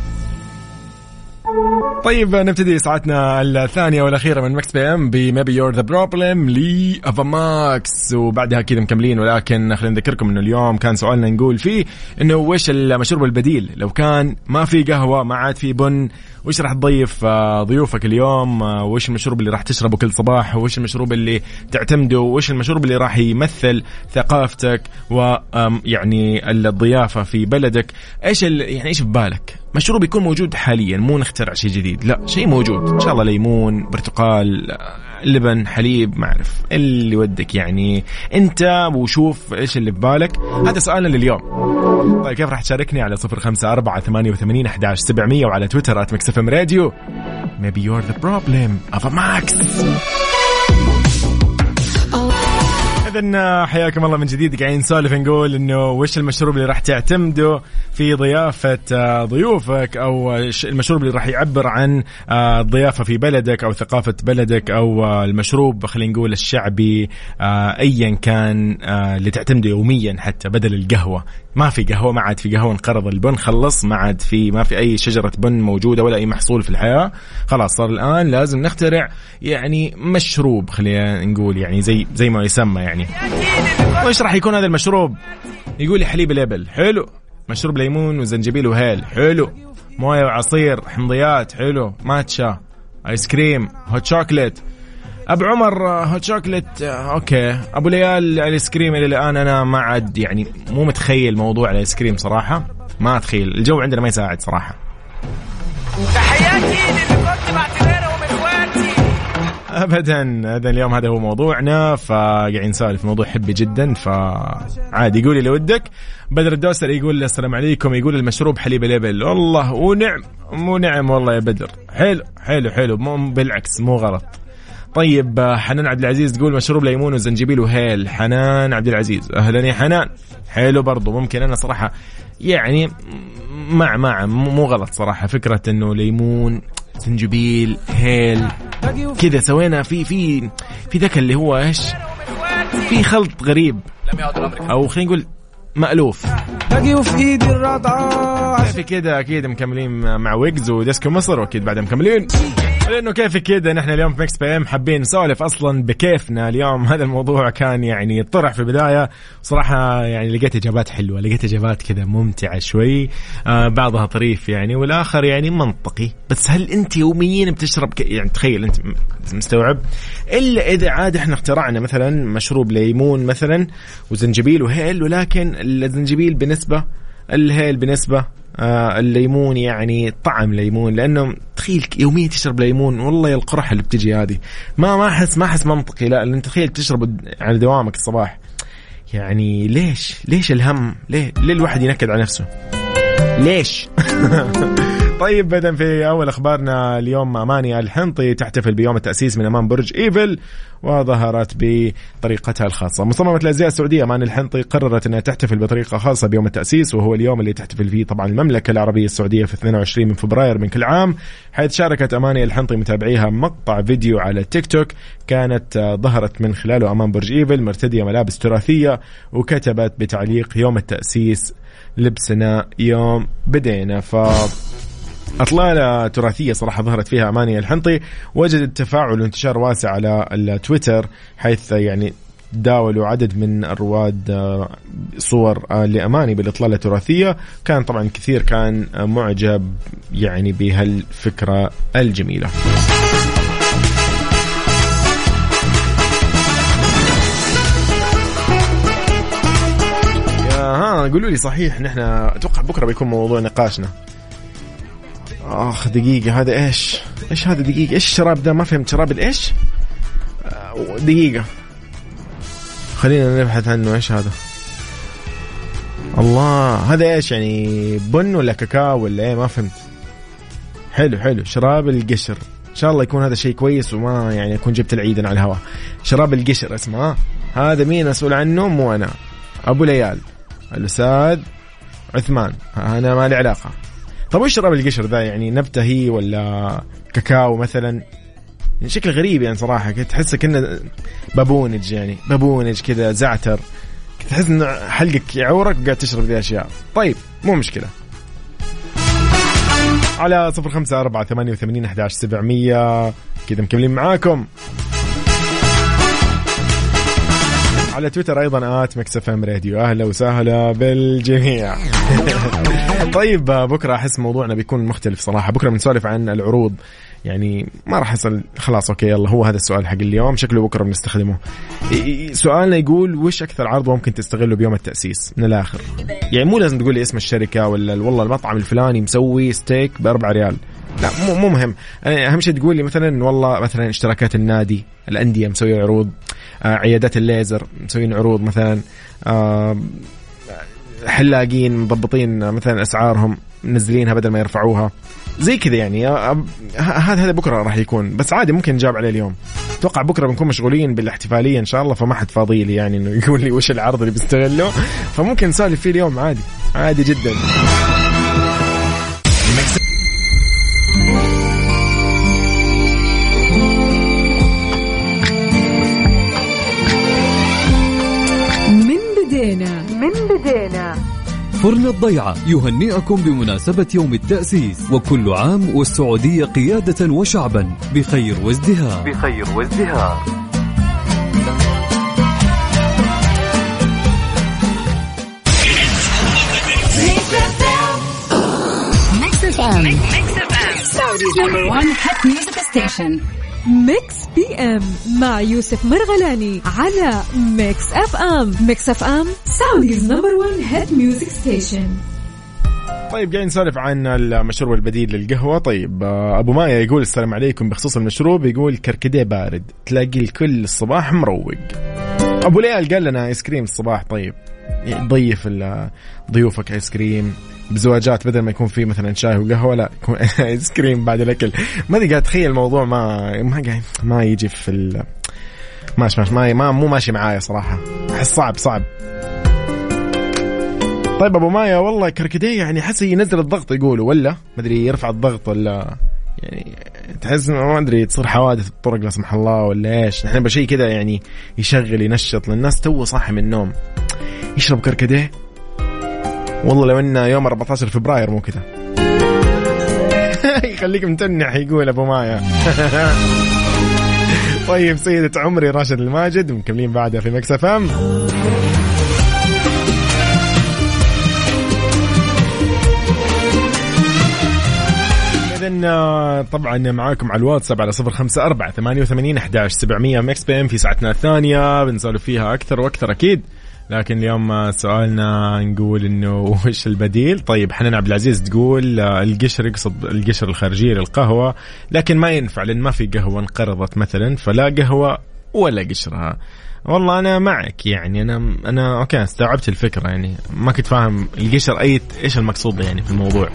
طيب نبتدي ساعتنا الثانية والأخيرة من Mix PM ب Maybe You're the Problem ل Ava Max وبعدها كذا مكملين ولكن خلينا نذكركم إنه اليوم كان سؤالنا نقول فيه إنه وش المشروب البديل؟ لو كان ما في قهوة ما عاد في بن وش راح تضيف آه، ضيوفك اليوم؟ آه، وش المشروب اللي راح تشربه كل صباح؟ وش المشروب اللي تعتمده؟ وش المشروب اللي راح يمثل ثقافتك ويعني الضيافة في بلدك؟ إيش يعني إيش في بالك؟ مشروب يكون موجود حاليا مو نخترع شيء جديد لا شيء موجود. إن شاء الله ليمون برتقال لبن حليب ما أعرف اللي ودك يعني. أنت وشوف إيش اللي في بالك. هذا سؤالنا لليوم. طيب كيف راح تشاركني على صفر خمسة أربعة ثمانية وثمانين أحداش سبعمية وعلى تويتر مكسفم maybe you're the problem of a max اذا حياكم الله من جديد. قاعدين نسولف نقول إنه وش المشروب اللي راح تعتمده في ضيافة آه، ضيوفك أو المشروب اللي راح يعبر عن آه، الضيافه في بلدك أو ثقافة بلدك أو آه، المشروب خلينا نقول الشعبي ايا كان اللي تعتمده يوميا حتى بدل القهوة. ما في قهوة ما عاد في قهوة انقرض البن خلص. ما عاد في ما في أي شجرة بن موجودة ولا أي محصول في الحياة. خلاص صار الآن لازم نخترع يعني مشروب خلينا نقول يعني زي زي ما يسمى يعني. وش راح يكون هذا المشروب؟ يقول لي حليب ليبل حلو. مشروب ليمون وزنجبيل وهيل. حلو. موية وعصير حمضيات. حلو. ماتشا آيس كريم hot chocolate أبو عمر hot chocolate okay. أبو ليال الآيس كريم إلى الآن أنا ما عاد يعني مو متخيل موضوع الآيس كريم صراحة. ما أتخيل. الجو عندنا ما يساعد صراحة. تحياتي للي كنت بعتبرهم إخواتي. ابدا. هذا اليوم هذا هو موضوعنا فقاعدين نسولف موضوع حبي جدا فعادي. قولي لو ودك بدر الدوسر يقول السلام عليكم. يقول المشروب حليب الإبل والله ونعم مو نعم والله يا بدر. حلو حلو حلو. مو بالعكس مو غلط. طيب حنان عبد العزيز تقول مشروب ليمون وزنجبيل وهيل. حنان عبد العزيز أهلا يا حنان. حلو برضو ممكن أنا صراحة يعني مع مع مو غلط صراحة فكرة إنه ليمون زنجبيل هيل. كذا سوينا في في في ذاك اللي هو إيش؟ في خلط غريب. أو خلينا نقول مألوف. باقي وفي ايدي الرضعة في كذا أكيد مكملين مع ويجز وديسكو مصر وأكيد بعدها مكملين. لأنه كيف كذا نحن اليوم في Mix PM حابين نسولف أصلا بكيفنا اليوم. هذا الموضوع كان يعني طرح في البداية. صراحة يعني لقيت إجابات حلوة لقيت إجابات كذا ممتعة شوي. آه بعضها طريف يعني والآخر يعني منطقي. بس هل أنت يوميا بتشرب. يعني تخيل أنت مستوعب؟ إلا إذا عاد إحنا اخترعنا مثلا مشروب ليمون مثلا وزنجبيل وهيل ولكن الزنجبيل بنسبة الهيل بنسبة الليمون يعني طعم ليمون لأنه تخيل يوميا تشرب ليمون والله يا القرحه اللي بتجي هذه. ما ما احس ما أحس منطقي لا لأن تخيل تشرب على دوامك الصباح. يعني ليش؟ ليش الهم؟ ليه؟ ليه الواحد ينكد على نفسه؟ ليش؟ (laughs) طيب بدأ في أول أخبارنا اليوم أماني الحنطي تحتفل بيوم التأسيس من أمام برج إيفل وظهرت بطريقتها الخاصة. مصممة الأزياء السعودية أماني الحنطي قررت أنها تحتفل بطريقة خاصة بيوم التأسيس وهو اليوم اللي تحتفل فيه طبعا المملكة العربية السعودية في 22 من فبراير من كل عام حيث شاركت أماني الحنطي متابعيها مقطع فيديو على تيك توك كانت ظهرت من خلاله أمام برج إيفل مرتدية ملابس تراثية وكتبت بتعليق يوم التأسيس لبسنا يوم بدينا. ف أطلالة تراثية صراحة ظهرت فيها أماني الحنطي وجدت تفاعل وانتشار واسع على التويتر حيث يعني داولوا عدد من الرواد آه، صور آه، لأماني بالإطلالة التراثية. كان طبعا كثير كان معجب يعني بهالفكرة الجميلة. قولوا لي صحيح نحن أتوقع بكرة بيكون موضوع نقاشنا. آخ دقيقة هذا إيش؟ إيش هذا دقيقة؟ إيش الشراب ذا؟ ما فهمت شراب الإيش؟ آه، دقيقة. خلينا نبحث عنه إيش هذا؟ الله هذا إيش يعني بن ولا كاكاو ولا إيه؟ ما فهمت. حلو حلو. شراب القشر. إن شاء الله يكون هذا شيء كويس وما يعني أكون جبت العيد على الهواء. شراب القشر اسمه هذا مين مسؤول عنه؟ مو أنا. أبو ليال. الأستاذ عثمان. أنا ما لي علاقة. طيب وش شراب القشر ذا؟ يعني نبته هي ولا كاكاو مثلا؟ يعني شكل غريب يعني صراحة. كنت تحسه كأنه بابونج يعني بابونج كذا زعتر. تحس إنه حلقك يعورك وقاعد تشرب ذي أشياء. طيب مو مشكلة. على صفر خمسة أربعة ثمانية وثمانين أحداش سبعمية. كذا مكملين معاكم. (laughs) وعلى تويتر أيضا at Mix FM Radio. أهلا وسهلا بالجميع. (laughs) طيب بكرة أحس موضوعنا بيكون مختلف صراحة. بكرة بنسولف عن العروض. يعني ما راح أسأل. خلاص okay يلا هو هذا السؤال حق اليوم. شكله بكرة بنستخدمه. سؤالنا يقول وش أكثر عرض ممكن تستغله بيوم التأسيس؟ من الآخر. يعني مو لازم تقول لي اسم الشركة ولا والله المطعم الفلاني مسوي ستيك ب 4 ريال. لا مو مو مهم. أهم شيء تقول لي مثلا والله مثلا اشتراكات النادي الأندية مسوية عروض. عيادات الليزر مسوين عروض مثلا آه حلاقين مضبطين مثلا أسعارهم منزلينها بدل ما يرفعوها. زي كذا يعني هذا هذا بكرة راح يكون بس عادي ممكن نجاوب عليه اليوم. أتوقع بكرة بنكون مشغولين بالاحتفالية إن شاء الله فما حد فاضي لي يعني إنه (laughs) يقول لي وش العرض اللي بيستغله. فممكن نسولف فيه اليوم عادي عادي جدا. بدينا. من بدينا. فرن الضيعة يهنئكم بمناسبة يوم التأسيس وكل عام والسعودية قيادة وشعبا بخير وازدهار. بخير وازدهار. Mix FM Saudi's number one hit music station. Mix PM مع يوسف مرغلاني على Mix FM Mix FM Saudi's number 1 hit music station طيب قاعدين نسولف عن المشروب البديل للقهوة. طيب آه، أبو مايا يقول السلام عليكم. بخصوص المشروب يقول كركديه بارد تلاقي الكل الصباح مروق. أبو ليال قال لنا آيس كريم الصباح. طيب ضيف ضيوفك آيس كريم. بزواجات بدل ما يكون في مثلا شاي وقهوة لا يكون (laughs) ايس كريم بعد الأكل. ما أدري قاعد أتخيل الموضوع ما ما قاعد ما يجي في ال ماشي ماشي ما, ما مو ماشي معايا صراحة. أحس صعب صعب. طيب أبو مايا والله كركديه يعني أحس ينزل الضغط يقولوا ولا؟ ما أدري يرفع الضغط ولا يعني تحس ما أدري تصير حوادث بالطرق لا سمح الله ولا إيش. نحن بشيء كذا يعني يشغل ينشط. للناس تو صاحي من النوم. يشرب كركديه. والله لو انه يوم 14 فبراير مو كذا. (laughs) يخليك متنح يقول أبو مايا. (laughs) طيب سيدة عمري راشد الماجد مكملين بعدها في Mix FM. إذن طبعا معاكم على الواتساب على صفر خمسة أربعة ثمانية وثمانين أحداش سبعمية Mix PM في ساعتنا الثانية. بنسولف فيها أكثر وأكثر أكيد. لكن اليوم سؤالنا نقول إنه (laughs) وش البديل؟ طيب حنان عبد العزيز تقول القشر يقصد القشر الخارجيه للقهوة لكن ما ينفع لأن ما في قهوة انقرضت مثلا فلا قهوة ولا قشرها. والله أنا معك يعني أنا أنا OK استوعبت الفكرة يعني. ما كنت فاهم القشر أي إيش المقصود يعني في الموضوع؟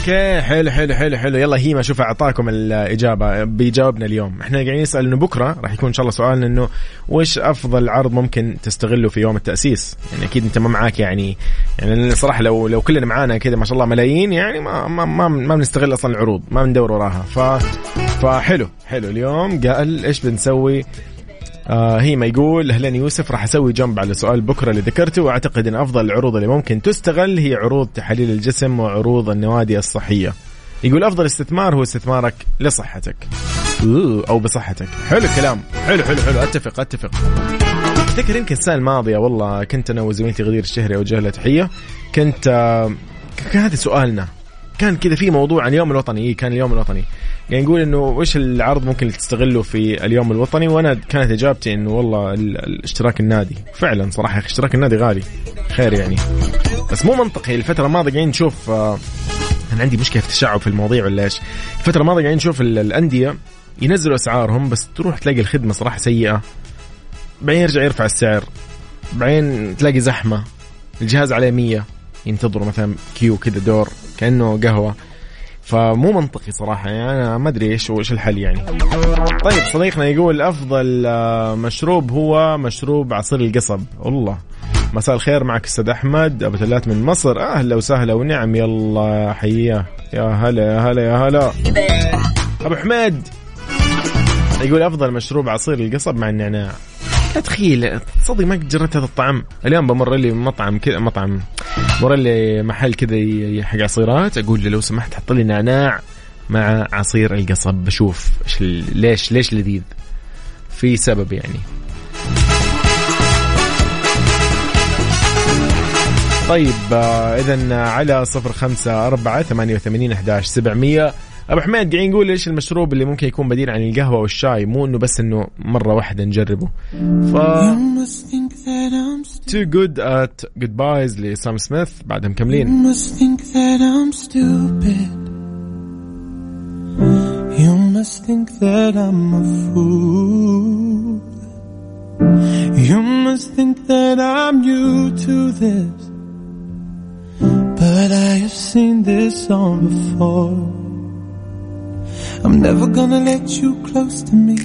OK حلو حلو حلو حلو. يلا هيما شوف أعطاكم الإجابة بيجاوبنا اليوم. إحنا قاعدين نسأل إنه بكرة راح يكون إن شاء الله سؤالنا إنه وش أفضل عرض ممكن تستغله في يوم التأسيس؟ يعني أكيد أنت ما معاك يعني يعني صراحة لو لو كلنا معانا كذا ما شاء الله ملايين يعني ما ما ما, ما بنستغل أصلا العروض ما بندور وراها. ف فحلو حلو. اليوم قال إيش بنسوي؟ آه هي ما يقول أهلا يوسف راح أسوي جنب على سؤال بكرة اللي ذكرته وأعتقد إن أفضل العروض اللي ممكن تستغل هي عروض تحاليل الجسم وعروض النوادي الصحية. يقول أفضل استثمار هو استثمارك لصحتك. أو بصحتك. حلو الكلام. حلو حلو حلو. أتفق أتفق. أفتكر يمكن السنة الماضية والله كنت أنا وزميلتي غدير الشهري اوجه لها تحية كنت آه كان هذا سؤالنا. كان كذا في موضوع عن اليوم الوطني. إيه كان اليوم الوطني. يعني نقول إنه وش العرض ممكن تستغله في اليوم الوطني؟ وأنا كانت إجابتي إنه والله الاشتراك النادي. فعلا صراحة اشتراك النادي غالي. خير يعني. بس مو منطقي. الفترة الماضية قاعدين نشوف آه أنا عندي مشكلة في التشعب في المواضيع ولا إيش؟ الفترة الماضية قاعدين نشوف الأندية ينزلوا أسعارهم بس تروح تلاقي الخدمة صراحة سيئة. بعدين يرجع يرفع السعر. بعدين تلاقي زحمة. الجهاز عليه 100 ينتظروا مثلا كيو كذا دور كأنه قهوة. فمو منطقي صراحة يعني أنا ما أدري إيش إيش الحل يعني. طيب صديقنا يقول أفضل مشروب هو مشروب عصير القصب. والله مساء الخير معك أستاذ أحمد أبو ثلاث من مصر. أهلا وسهلا ونعم. يلا حياه. يا هلا يا هلا يا هلا. أبو حميد يقول أفضل مشروب عصير القصب مع النعناع. تخيل صدق ما جربت هذا الطعم اليوم بمر لي مطعم كذا مطعم. مر لي محل كذا حق عصيرات. أقول له لو سمحت حط لي نعناع مع عصير القصب. بشوف ليش ليش لذيذ. في سبب يعني. طيب اذا على صفر خمسة أربعة ثمانية وثمانين أحداش سبعمية. أبو حميد قاعد يقول إيش المشروب اللي ممكن يكون بديل عن القهوة والشاي مو إنه بس إنه مرة واحدة نجربه ف Too Good at Goodbyes لسام سميث بعدها مكملين You must think that I'm a fool. You must think that I'm new to this. But I have seen this song before. I'm never gonna let you close to me,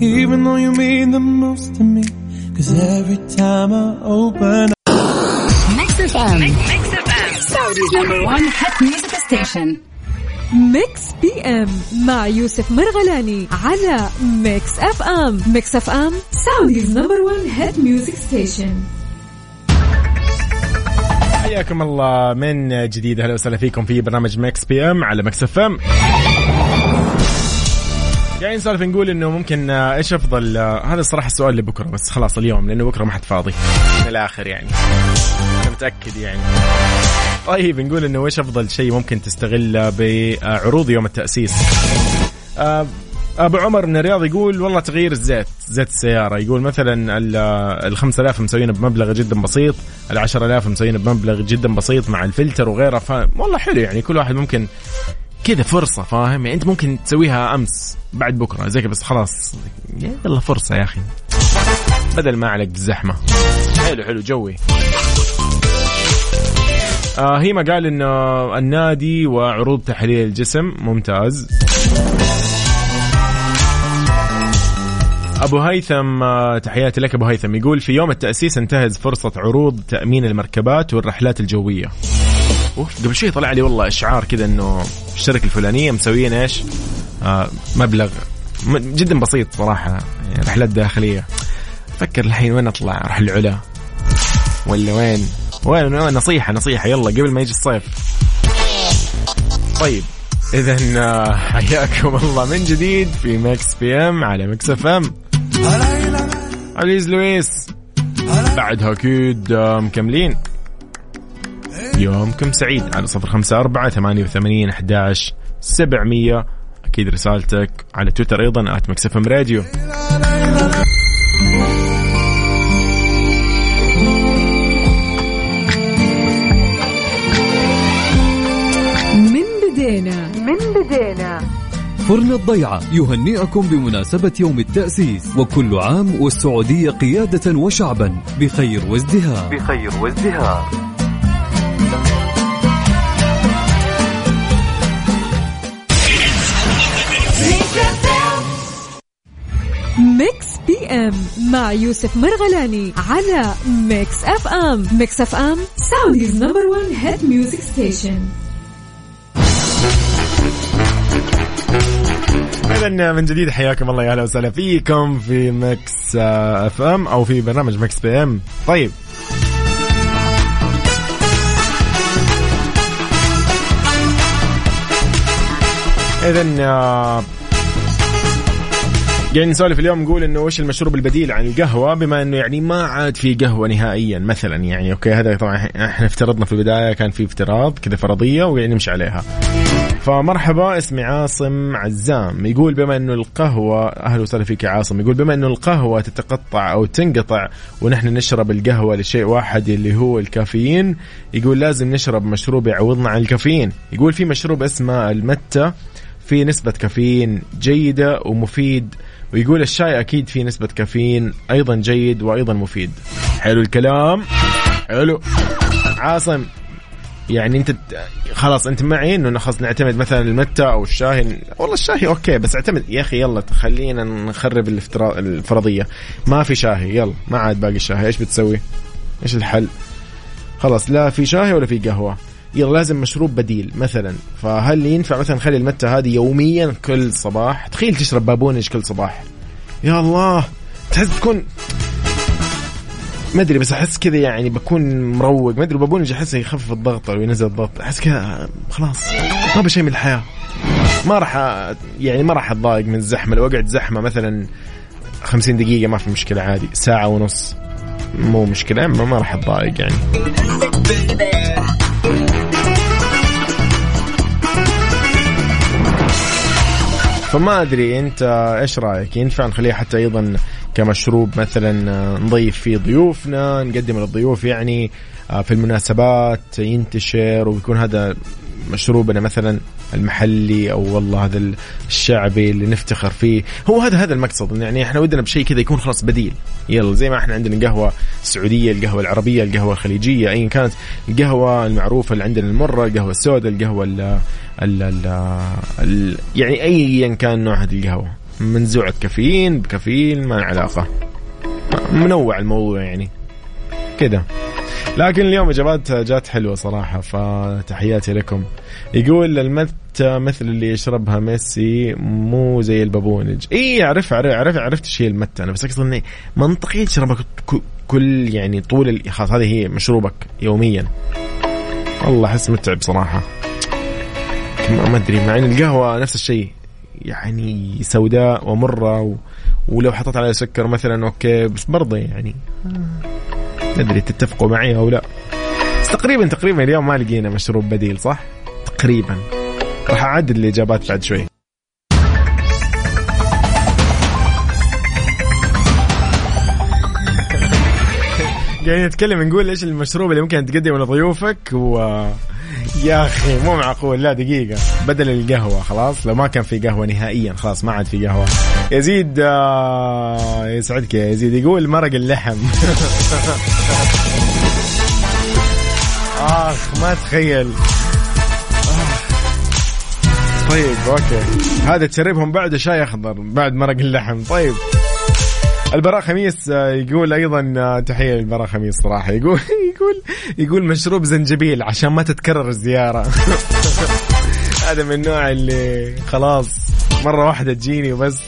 even though you mean the most to me. Cause every time I open Mix FM. Mix FM. Saudi's number one hit music station. ميكس بي ام مع يوسف مرغلاني على ميكس اف ام ميكس اف ام سعوديز نمبر 1 هيد ميوزك ستيشن حياكم الله من جديد أهلا وسهلا فيكم في برنامج Mix PM على Mix FM قاعدين نسولف نقول إنه ممكن آه، إيش أفضل آه، هذا الصراحه السؤال لبكره بس خلاص اليوم لأنه بكرة ما حد فاضي. من الآخر يعني. أنا متأكد يعني. طيب نقول إنه إيش أفضل شيء ممكن تستغله بعروض يوم التأسيس؟ آه، أبو عمر من الرياض يقول والله تغيير الزيت زيت السيارة. يقول مثلا ال 5000 مسوينه بمبلغ جدا بسيط ال 10000 مسوينه بمبلغ جدا بسيط مع الفلتر وغيره ف والله حلو يعني كل واحد ممكن كذا فرصة فاهم؟ يعني أنت ممكن تسويها أمس بعد بكرة زي كذا بس خلاص. يلا فرصة يا أخي. بدل ما عليك بالزحمة. حلو حلو جوي. آه هيما قال انه النادي وعروض تحليل الجسم. ممتاز. أبو هيثم آه، تحياتي لك أبو هيثم. يقول في يوم التأسيس انتهز فرصة عروض تأمين المركبات والرحلات الجوية. قبل شوي طلع لي والله إشعار كذا إنه الشركة الفلانية مسويين إيش؟ آه مبلغ جدا بسيط صراحة يعني رحلات داخلية. فكر الحين وين أطلع؟ أروح العلا. ولا وين؟ وين؟ وين؟ نصيحة نصيحة. يلا قبل ما يجي الصيف. طيب اذا حياكم الله من جديد في Mix PM على Mix FM. عزيز لويس. بعدها أكيد آه، مكملين. يومكم سعيد؟ على صفر خمسة أربعة ثمانية وثمانين أحداش سبعمية. أكيد رسالتك على تويتر أيضا at Mix FM Radio. من بدينا. من بدينا. فرن الضيعة يهنئكم بمناسبة يوم التأسيس وكل عام والسعودية قيادة وشعبا بخير وازدهار. بخير وازدهار. Mix PM مع يوسف مرغلاني على Mix FM Mix FM Saudi's number 1 hit music station إذا من جديد حياكم الله يا أهلا وسهلا فيكم في Mix FM أو في برنامج Mix PM طيب. إذا آه، قاعدين نسولف اليوم نقول إنه وش المشروب البديل عن القهوة؟ بما إنه يعني ما عاد في قهوة نهائيا مثلا يعني OK هذا طبعا إحنا افترضنا في البداية كان في افتراض كذا فرضية وقاعدين نمشي عليها. فمرحبا اسمي عاصم عزام. يقول بما إنه القهوة أهلا وسهلا فيك يا عاصم. يقول بما إنه القهوة تتقطع أو تنقطع ونحن نشرب القهوة لشيء واحد اللي هو الكافيين يقول لازم نشرب مشروب يعوضنا عن الكافيين. يقول في مشروب اسمه المتة في نسبة كافيين جيدة ومفيد ويقول الشاي أكيد في نسبة كافيين أيضا جيد وأيضا مفيد. حلو الكلام. حلو. عاصم يعني أنت خلاص أنت معي إنه خلاص نعتمد مثلا المتة أو الشاي. والله الشاي أوكي بس اعتمد يا أخي يلا خلينا نخرب الافترا... الفرضية. ما في شاهي يلا ما عاد باقي الشاهي إيش بتسوي؟ إيش الحل؟ خلاص لا في شاهي ولا في قهوة؟ يلا لازم مشروب بديل مثلا. فهل ينفع مثلا نخلي المتة هذه يوميا كل صباح؟ تخيل تشرب بابونج كل صباح. يا الله! تحس تكون ما أدري بس أحس كذا يعني بكون مروق. ما أدري بابونج أحس يخفف الضغط أو ينزل الضغط. أحس كذا خلاص. ما بشيء من الحياة. ما راح يعني ما راح أتضايق من الزحمة. لو أقعد زحمة مثلا 50 دقيقة ما في مشكلة عادي. ساعة ونص مو مشكلة ما, ما راح أتضايق يعني. فما أدري أنت إيش رأيك؟ ينفع نخليه حتى أيضا كمشروب مثلا نضيف فيه ضيوفنا نقدم للضيوف يعني آه، في المناسبات ينتشر ويكون هذا مشروبنا مثلا المحلي أو والله هذا الشعبي اللي نفتخر فيه. هو هذا هذا المقصد. يعني إحنا ودنا بشيء كذا يكون خلاص بديل. يلا زي ما إحنا عندنا قهوه السعودية القهوة العربية القهوة الخليجية ايا كانت. القهوة المعروفة اللي عندنا المرة القهوة السوداء القهوة ال ال يعني ايا كان نوع هذه القهوة. منزوعه كافيين بكافيين ما علاقة. منوع الموضوع يعني. كذا. لكن اليوم إجابات جات حلوة صراحة فتحياتي لكم. يقول المت مثل اللي يشربها ميسي مو زي البابونج. اي اعرف اعرف عرفت إيش هي المتة أنا بس أقصد إني منطقي تشربها كل يعني طول خلاص هذه هي مشروبك يوميا. والله أحس متعب صراحة. ما أدري مع إن القهوة نفس الشيء يعني سوداء ومرة و... ولو حطيت عليها سكر مثلا أوكي بس برضه يعني. ادري تتفقوا معي أو لا. بس تقريبا تقريبا اليوم ما لقينا مشروب بديل صح؟ تقريبا. راح اعدل الإجابات بعد شوي. قاعدين نتكلم نقول إيش المشروب اللي ممكن تقدمه لضيوفك و يا أخي مو معقول. لا دقيقة. بدل القهوة خلاص؟ لو ما كان في قهوة نهائيا خلاص ما عاد في قهوة. يزيد آه يسعدك يا يزيد. يقول مرق اللحم. (laughs) آخ ما تخيل. طيب أوكي. هذا تشربهم بعد شاي أخضر؟ بعد مرق اللحم. طيب. البراء خميس آه، يقول أيضا آه، تحية للبراء خميس صراحة. يقول (laughs) يقول يقول مشروب زنجبيل عشان ما تتكرر الزيارة. (laughs) هذا من النوع اللي خلاص مرة واحدة تجيني وبس.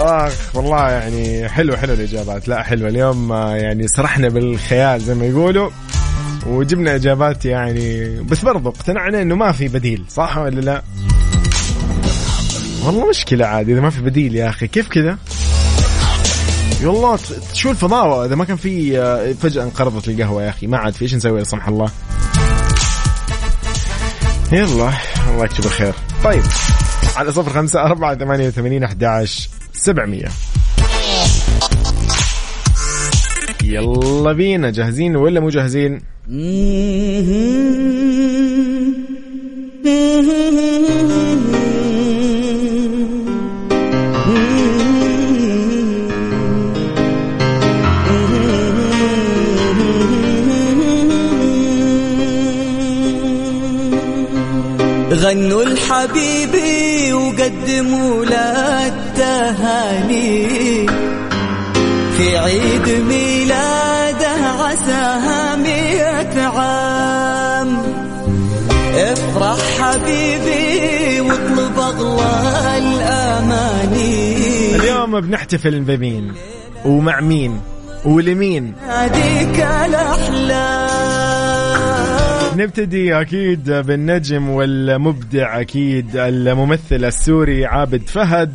آخ والله يعني حلو حلو الإجابات. لا حلوة اليوم آه، يعني سرحنا بالخيال زي ما يقولوا وجبنا إجابات يعني بس برضو اقتنعنا إنه ما في بديل صح ولا لا؟ والله مشكلة عادي إذا ما في بديل يا أخي كيف كذا؟ والله شو الفضاوه إذا ما كان في آه، فجأة انقرضت القهوة يا أخي ما عاد في إيش نسوي لا سمح الله. يلا الله يكتب الخير. طيب على صفر خمسة أربعة ثمانية وثمانين أحد سبعمية. يلا بينا جاهزين ولا مو جاهزين؟ غنوا الحبيبي وقدموا له التهاني في عيد ميلاده عساها مئة عام. افرح حبيبي واطلب أغلى الأماني. اليوم بنحتفل بمين؟ ومع مين؟ ولمين؟ هذيك الأحلام. نبتدي أكيد بالنجم والمبدع أكيد الممثل السوري عابد فهد.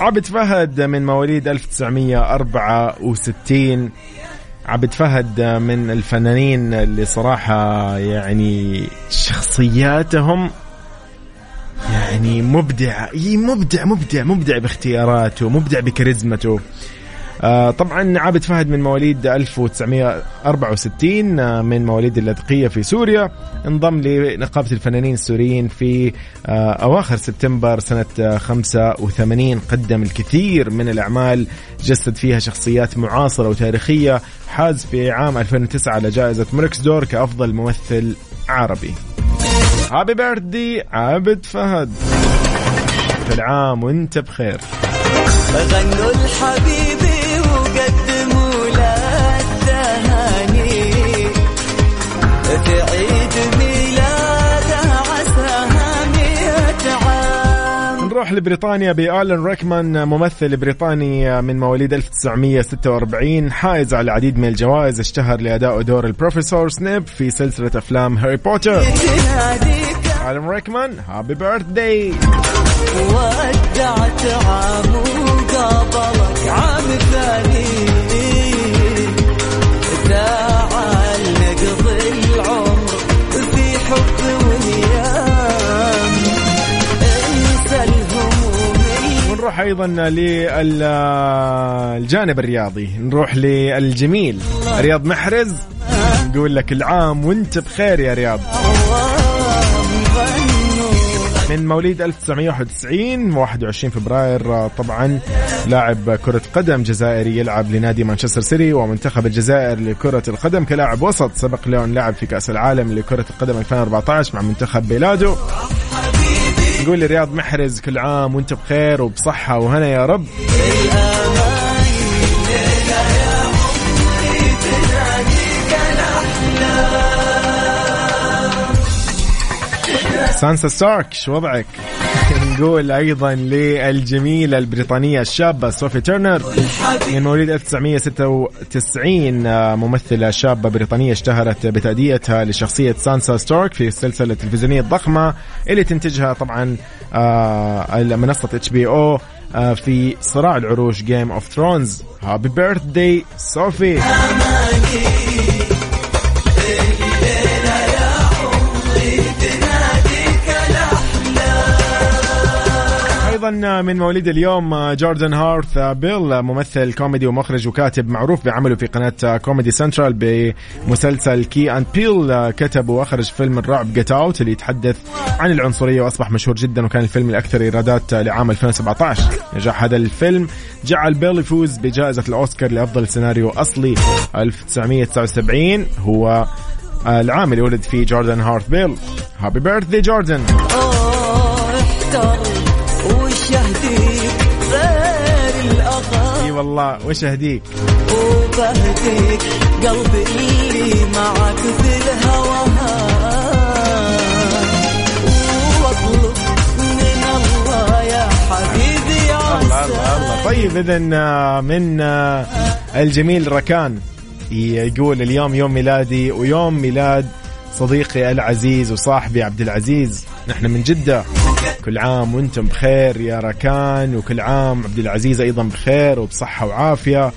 عابد فهد من مواليد 1964 عبد فهد من الفنانين اللي صراحة يعني شخصياتهم يعني مبدع. مبدع مبدع مبدع باختياراته مبدع بكاريزمته. آه، طبعا عابد فهد من مواليد 1964 آه، من مواليد اللاذقية في سوريا انضم لنقابة الفنانين السوريين في آه، أواخر سبتمبر سنة 85 قدم الكثير من الأعمال جسد فيها شخصيات معاصرة وتاريخية حاز في عام 2009 على جائزة مركز دور كأفضل ممثل عربي. هابي بيرثدي عابد فهد. كل عام وانت بخير. غنوا الحبيبي نروح لبريطانيا بآلن ريكمان ممثل بريطاني من مواليد 1946 حائز على العديد من الجوائز اشتهر لأدائه دور البروفيسور سنيب في سلسلة أفلام هاري بوتر. آلن ريكمان happy birthday ودعت عام وقابلك عام ثاني. ونروح أيضا للجانب الرياضي. نروح للجميل رياض محرز. نقول لك العام وانت بخير يا رياض. من مواليد 1991 21 فبراير طبعا لاعب كرة قدم جزائري يلعب لنادي مانشستر سيتي ومنتخب الجزائر لكرة القدم كلاعب وسط سبق له أن لعب في كأس العالم لكرة القدم 2014 مع منتخب بلادو نقول لرياض محرز كل عام وانت بخير وبصحة وهنا يا رب سانسا ستارك شو وضعك؟ نقول أيضا للجميلة البريطانية الشابة صوفي تيرنر. من مواليد 1996 آه، ممثلة شابة بريطانية اشتهرت بتأديتها لشخصية سانسا ستارك في السلسله التلفزيونيه الضخمة اللي تنتجها طبعا آه، منصه HBO في صراع العروش Game of Thrones happy birthday صوفي من مواليد اليوم جوردن هارث بيل ممثل كوميدي ومخرج وكاتب معروف بعمله في قناة Comedy Central بمسلسل Key and Peele. كتب وأخرج فيلم الرعب Get Out اللي يتحدث عن العنصرية وأصبح مشهور جدا وكان الفيلم الأكثر إيرادات لعام 2017 نجاح هذا الفيلم جعل بيل يفوز بجائزة الأوسكار لأفضل سيناريو أصلي 1979 هو العام اللي ولد فيه جوردن هارث بيل. happy birthday جوردن والله وش أهديك؟ وبهديك قلبي اللي معك في الهوى وأطلب من الله يا حبيبي الله الله الله. طيب اذا من آه، الجميل ركان يقول اليوم يوم ميلادي ويوم ميلاد صديقي العزيز وصاحبي عبد العزيز. نحن من جدة. كل عام وأنتم بخير يا ركان وكل عام عبد العزيز أيضا بخير وبصحة وعافية.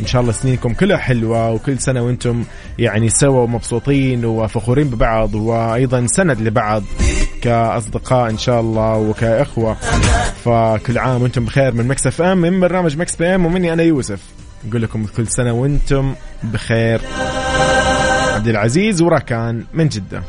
إن شاء الله سنينكم كلها حلوة وكل سنة وأنتم يعني سوا ومبسوطين وفخورين ببعض وأيضا سند لبعض كأصدقاء إن شاء الله وكإخوة. فكل عام وأنتم بخير من Mix FM من برنامج Mix PM ومني أنا يوسف. نقول لكم كل سنة وأنتم بخير. عبد العزيز وركان من جدة.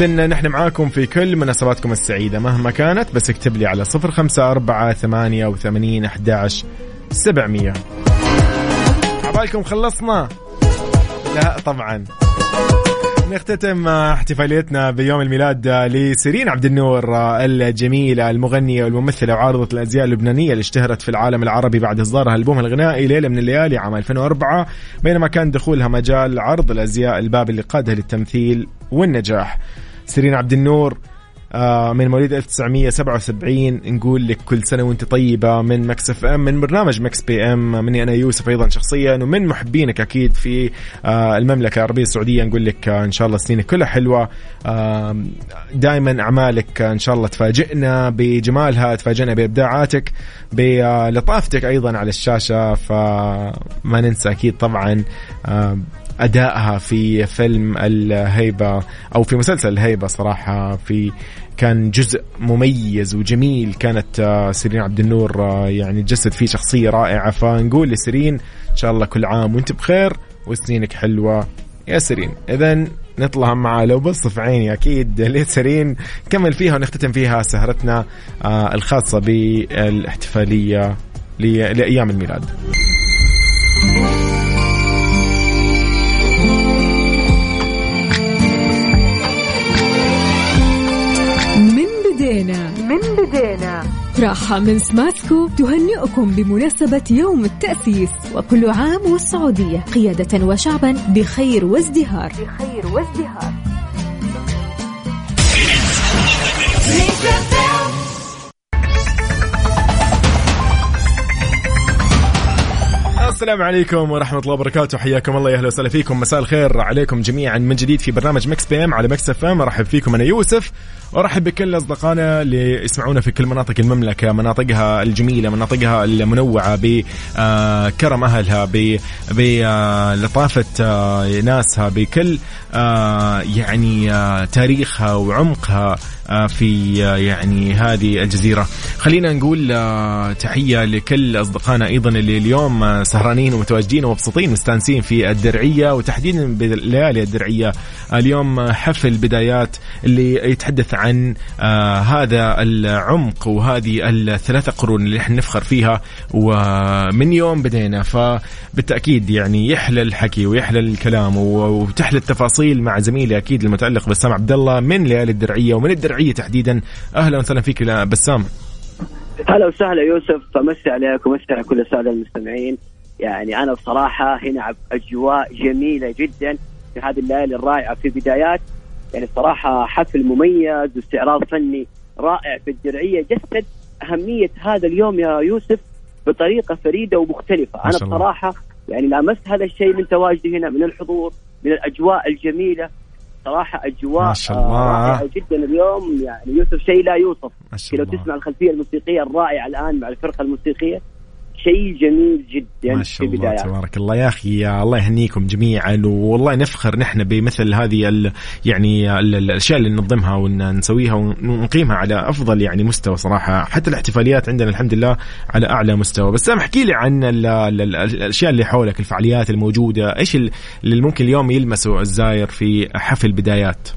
إذن نحن معاكم في كل مناسباتكم السعيدة مهما كانت بس اكتب لي على صفر خمسة أربعة ثمانية وثمانين أحداش سبعمية. عبالكم خلصنا. لا طبعا. نختتم احتفاليتنا بيوم الميلاد لسيرين عبد النور الجميلة المغنية والممثلة وعارضة الأزياء اللبنانية اللي اشتهرت في العالم العربي بعد إصدارها ألبومها الغنائي ليلة من الليالي عام 2004 بينما كان دخولها مجال عرض الأزياء الباب اللي قادها للتمثيل والنجاح. سيرين عبد النور آه، من مواليد 1977 نقول لك كل سنة وأنت طيبة من Mix FM من برنامج Mix PM مني أنا يوسف أيضا شخصيا ومن محبينك أكيد في آه، المملكة العربية السعودية نقول لك آه، إن شاء الله سنينك كلها حلوة. دائما أعمالك إن شاء الله تفاجئنا بجمالها تفاجئنا بإبداعاتك بلطافتك أيضا على الشاشة فما ننسى أكيد طبعا أدائها في فيلم الهيبة أو في مسلسل الهيبة صراحة في كان جزء مميز وجميل. كانت آه، سيرين عبد النور آه، يعني تجسد فيه شخصية رائعة. فنقول لسيرين إن شاء الله كل عام وأنت بخير وسنينك حلوة. يا سيرين اذا نطلع مع لو بص في عيني أكيد. (laughs) لسيرين نكمل فيها ونختتم فيها سهرتنا آه، الخاصة بالإحتفالية لأيام الميلاد. راحة من سماسكو تهنئكم بمناسبة يوم التأسيس وكل عام والسعودية قيادة وشعبا بخير وازدهار. بخير وازدهار. السلام عليكم ورحمة الله وبركاته. حياكم الله يا أهلا وسهلا فيكم. مساء الخير عليكم جميعا من جديد في برنامج Mix PM على Mix FM. أرحب فيكم أنا يوسف. وارحب بكل أصدقائنا اللي يسمعونا في كل مناطق المملكة مناطقها الجميلة مناطقها المنوعة بكرم أهلها بلطافة آه، ناسها بكل آه، يعني آه، تاريخها وعمقها في يعني هذه الجزيرة. خلينا نقول تحية لكل أصدقائنا أيضا اللي اليوم سهرانين ومتواجدين ومبسوطين مستانسين في الدرعية وتحديدا بليالي الدرعية. اليوم حفل بدايات اللي يتحدث عن هذا العمق وهذه الثلاثة قرون اللي إحنا نفخر فيها. ومن يوم بدينا فبالتأكيد يعني يحلى الحكي ويحلى الكلام وتحلى التفاصيل مع زميلي أكيد المتعلق بسام عبد الله من ليالي الدرعية ومن الدرعية تحديدا. أهلا وسهلا فيك بسام. هلا وسهلا يوسف. امسي عليك ومسي على كل الساده المستمعين. يعني أنا بصراحة هنا أجواء جميلة جدا في هذه الليالي الرائعة في بدايات يعني صراحة حفل مميز واستعراض فني رائع في الدرعية. جسد أهمية هذا اليوم يا يوسف بطريقة فريدة ومختلفة. أنا بصراحة يعني لامست هذا الشيء من تواجدي هنا من الحضور من الأجواء الجميلة. صراحة أجواء ما شاء الله. رائعة جدا اليوم. يعني يوسف شيء لا يوصف. ما شاء الله. لو تسمع الخلفية الموسيقية الرائعة الآن مع الفرقة الموسيقية. شيء جميل جدا ما شاء الله تبارك الله. يا أخي يا الله يهنيكم جميعا والله نفخر نحن بمثل هذه ال يعني ال الأشياء اللي ننظمها ونسويها ونقيمها على أفضل يعني مستوى صراحة. حتى الاحتفاليات عندنا الحمد لله على أعلى مستوى. بس احكي لي عن ال ال ال الأشياء اللي حولك الفعاليات الموجودة. إيش اللي ممكن اليوم يلمسه الزاير في حفل بدايات؟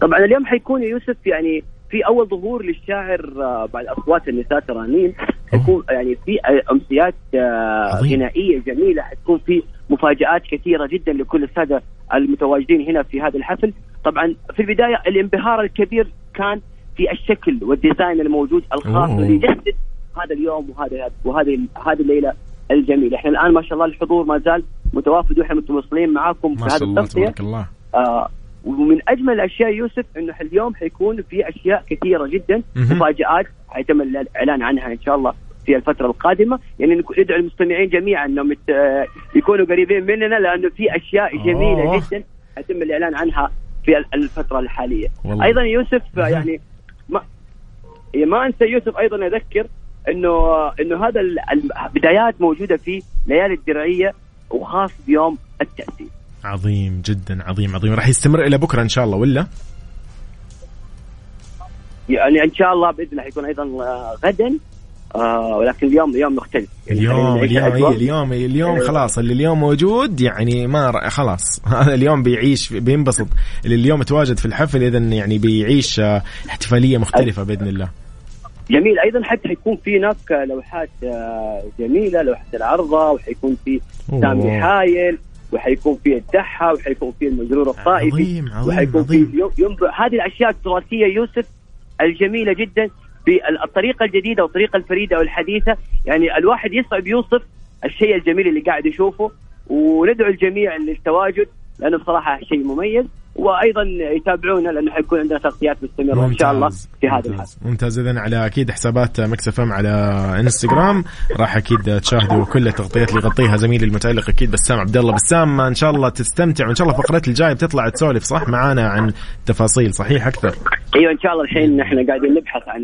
طبعا اليوم حيكون يوسف يعني في أول ظهور للشاعر آه، بعد اصوات النساء ترانيم حيكون يعني في أمسيات آه، غنائية جميلة حتكون في مفاجآت كثيرة جدا لكل السادة المتواجدين هنا في هذا الحفل. طبعا في البداية الانبهار الكبير كان في الشكل والديزاين الموجود الخاص اللي يجسد هذا اليوم وهذا وهذه هذه الليلة الجميلة. إحنا الآن ما شاء الله الحضور ما زال متوافد وإحنا متواصلين معاكم في هذا التغطيه الله. آه ومن أجمل الأشياء يوسف إنه اليوم حيكون في أشياء كثيرة جدا مفاجآت حيتم الاعلان عنها إن شاء الله في الفترة القادمة. يعني ندعو المستمعين جميعا إنهم يكونوا قريبين مننا لأنه في أشياء جميلة أوه. جدا يتم الإعلان عنها في الفترة الحالية. والله. أيضا يوسف يعني ما ما أنسى يوسف أيضا أذكر انه إنه هذا البدايات موجودة في ليالي الدرعية وخاص بيوم التأسيس. عظيم جدا عظيم عظيم. راح يستمر إلى بكرة إن شاء الله ولا؟ يعني إن شاء الله بإذن الله حيكون أيضا آه، غدا. آه ولكن اليوم اليوم مختلف. يعني اليوم اليوم اليوم اليوم إيه. خلاص اللي اليوم موجود يعني ما خلاص. (laughs) هذا اليوم بيعيش بينبسط. اللي اليوم تواجد في الحفل اذا يعني بيعيش آه، احتفالية مختلفة بإذن الله. جميل. أيضا حتى حيكون في هناك لوحات جميلة لوحة العرضة وحيكون في سامي حايل. وحيكون في الدحة وحيكون في المجرور الطائفي عظيم. عظيم وحيكون عظيم. في ينبع هذه الأشياء التراثيه يوسف الجميلة جدا بالطريقة الجديدة والطريقة الفريدة والحديثة. يعني الواحد يصعب يوصف الشيء الجميل اللي قاعد يشوفه وندعو الجميع للتواجد لأنه بصراحة شيء مميز. وأيضا يتابعونا لأنه حيكون عندنا تغطيات مستمرة إن شاء الله في هذا الحال. ممتاز. اذا على أكيد حسابات مكس إم على إنستغرام. راح أكيد تشاهدوا كل التغطيات اللي يغطيها زميلي المتالق أكيد بسام عبد الله. بسام إن شاء الله تستمتع. وإن شاء الله فقرات الجاية بتطلع تسولف صح؟ معانا عن تفاصيل صحيح أكثر؟ أيوه إن شاء الله الحين نحن قاعدين نبحث عن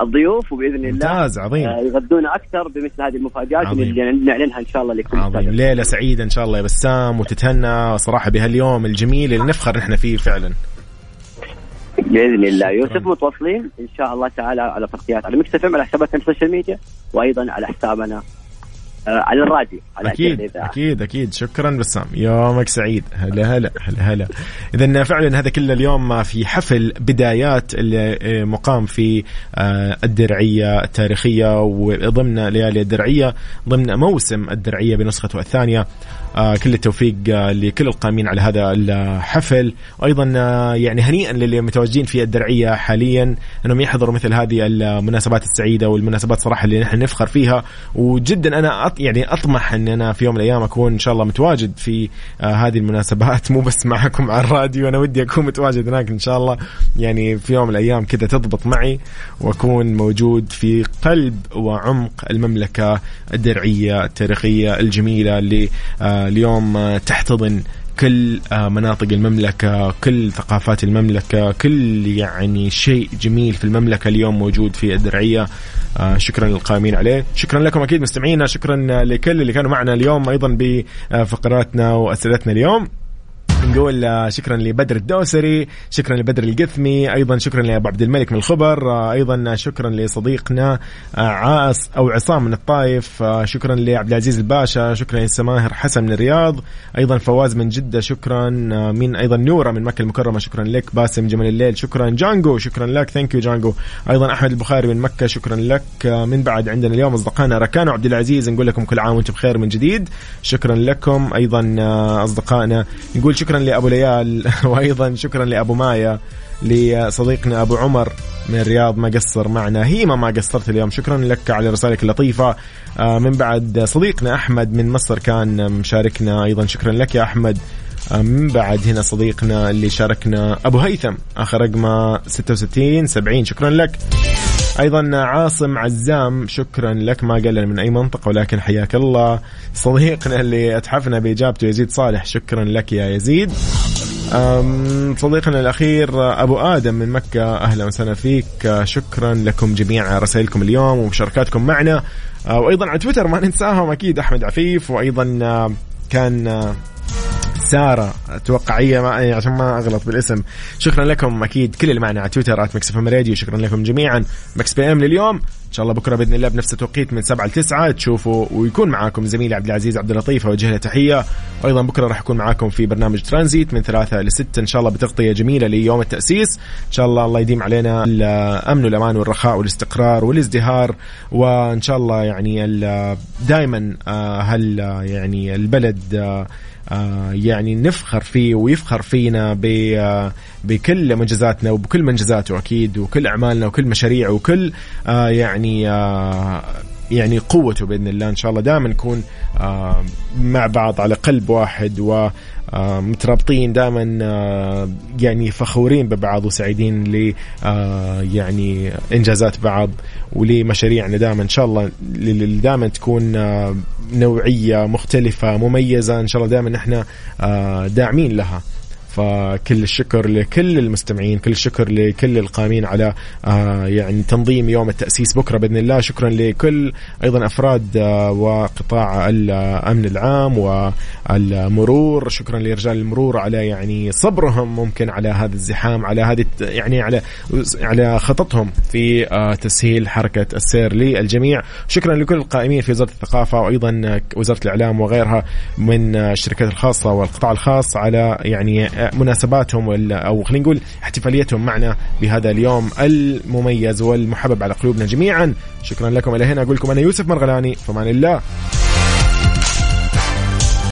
الضيوف وبإذن الله ممتاز عظيم. آه، يغذونا أكثر بمثل هذه المفاجآت اللي نعلنها إن شاء الله لكل عظيم. ليلة سعيدة إن شاء الله يا بسام وتتهنى. صراحة بهاليوم الجميل اللي نفخر نحن فيه فعلا. بإذن الله. يوسف متواصلين. إن شاء الله تعالى على تغطيات. على Mix على حساباتنا ال social media وأيضا على حسابنا على الراديو على أكيد أكيد أكيد. شكرا بسام. يومك سعيد. هلا هلا هلا هلا. اذا فعلا هذا كله اليوم في حفل بدايات اللي آه، مقام في آه، الدرعية التاريخية وضمن ليالي الدرعية ضمن موسم الدرعية بنسخته الثانية. كل التوفيق لكل القائمين على هذا الحفل. وأيضا يعني هنيئا للي متواجدين في الدرعية حاليا أنهم يحضروا مثل هذه المناسبات السعيدة والمناسبات صراحة اللي نحن نفخر فيها. وجدا أنا يعني أطمح ان أنا في يوم من الأيام أكون إن شاء الله متواجد في آه هذه المناسبات. (laughs) مو بس معكم على الراديو أنا ودي أكون متواجد هناك إن شاء الله. يعني في يوم من الأيام كذا تضبط معي وأكون موجود في قلب وعمق المملكة الدرعية التاريخية الجميلة اللي آه اليوم آه تحتضن كل آه، مناطق المملكة كل ثقافات المملكة كل يعني شيء جميل في المملكة اليوم موجود في الدرعية. آه، شكرا للقائمين عليه. شكرا لكم أكيد مستمعينا. شكرا لكل اللي كانوا معنا اليوم أيضا بفقراتنا وأسئلتنا اليوم. نقول آه، شكرا لبدر الدوسري شكرا لبدر القثمي أيضا شكرا لأبو عبد الملك من الخبر آه، أيضا شكرا لصديقنا آه، عاص أو عصام من الطايف شكرا لعبد العزيز الباشا شكرا لسماهر حسن من الرياض أيضا فواز من جدة شكرا من أيضا نورة من مكة المكرمة شكرا لك باسم جمال الليل شكرا جانجو شكرا لك thank you جانجو. أيضا أحمد البخاري من مكة شكرا لك من بعد عندنا اليوم أصدقائنا ركان وعبد العزيز نقول لكم كل عام وأنتم بخير من جديد. شكرا لكم أيضا أصدقائنا نقول شكرا شكرا لأبو ليال (laughs) وأيضا شكرا لأبو مايا لصديقنا أبو عمر من الرياض ما قصر معنا. هيما ما قصرت اليوم. شكرا لك على رسالك اللطيفة. آه، من بعد صديقنا أحمد من مصر كان مشاركنا. أيضا شكرا لك يا أحمد. آه، من بعد هنا صديقنا اللي شاركنا أبو هيثم آخر رقمه 66 70 شكرا لك. أيضا عاصم عزام شكرا لك. ما قال من أي منطقة ولكن حياك الله. صديقنا اللي أتحفنا بإجابته يزيد صالح شكرا لك يا يزيد. صديقنا الأخير أبو آدم من مكة أهلا وسهلا فيك. شكرا لكم جميعا رسائلكم اليوم ومشاركاتكم معنا. وأيضا على تويتر ما ننساهم أكيد أحمد عفيف. وأيضا كان ساره أتوقع هي ما يعني عشان ما أغلط بالاسم. شكرا لكم أكيد كل اللي معنا على تويتر at Mix Radio. شكرا لكم جميعا. Mix FM لليوم. إن شاء الله بكرة بإذن الله بنفس التوقيت من 7 ل 9 تشوفوا ويكون معاكم زميلي عبد العزيز عبد اللطيف اوجه له تحية. وأيضا بكرة راح أكون معاكم في برنامج ترانزيت من 3 ل 6 إن شاء الله بتغطية جميلة ليوم التأسيس. إن شاء الله الله يديم علينا الأمن والأمان والرخاء والاستقرار والازدهار. وإن شاء الله يعني دائما آه، هل يعني البلد آه، آه، يعني نفخر فيه ويفخر فينا آه، بكل منجزاتنا وبكل منجزاته أكيد وكل أعمالنا وكل مشاريعه وكل آه، يعني يعني قوته بإذن الله. إن شاء الله دائما نكون مع بعض على قلب واحد و مترابطين دائما يعني فخورين ببعض وسعيدين ل يعني إنجازات بعض ولمشاريعنا دائما. إن شاء الله دائما تكون نوعية مختلفة مميزة. إن شاء الله دائما إحنا داعمين لها. فكل الشكر لكل المستمعين كل الشكر لكل القائمين على آه، يعني تنظيم يوم التأسيس بكرة بإذن الله. شكرا لكل أيضا أفراد آه، وقطاع الأمن العام والمرور. شكرا لرجال المرور على يعني صبرهم ممكن على هذا الزحام على هذه يعني على على خططهم في آه، تسهيل حركة السير للجميع. شكرا لكل القائمين في وزارة الثقافة وأيضا وزارة الإعلام وغيرها من الشركات الخاصة والقطاع الخاص على يعني مناسباتهم أو خلينا نقول احتفاليتهم معنا بهذا اليوم المميز والمحبب على قلوبنا جميعا. شكرا لكم. إلى هنا أقول لكم أنا يوسف مرغلاني. فمان الله.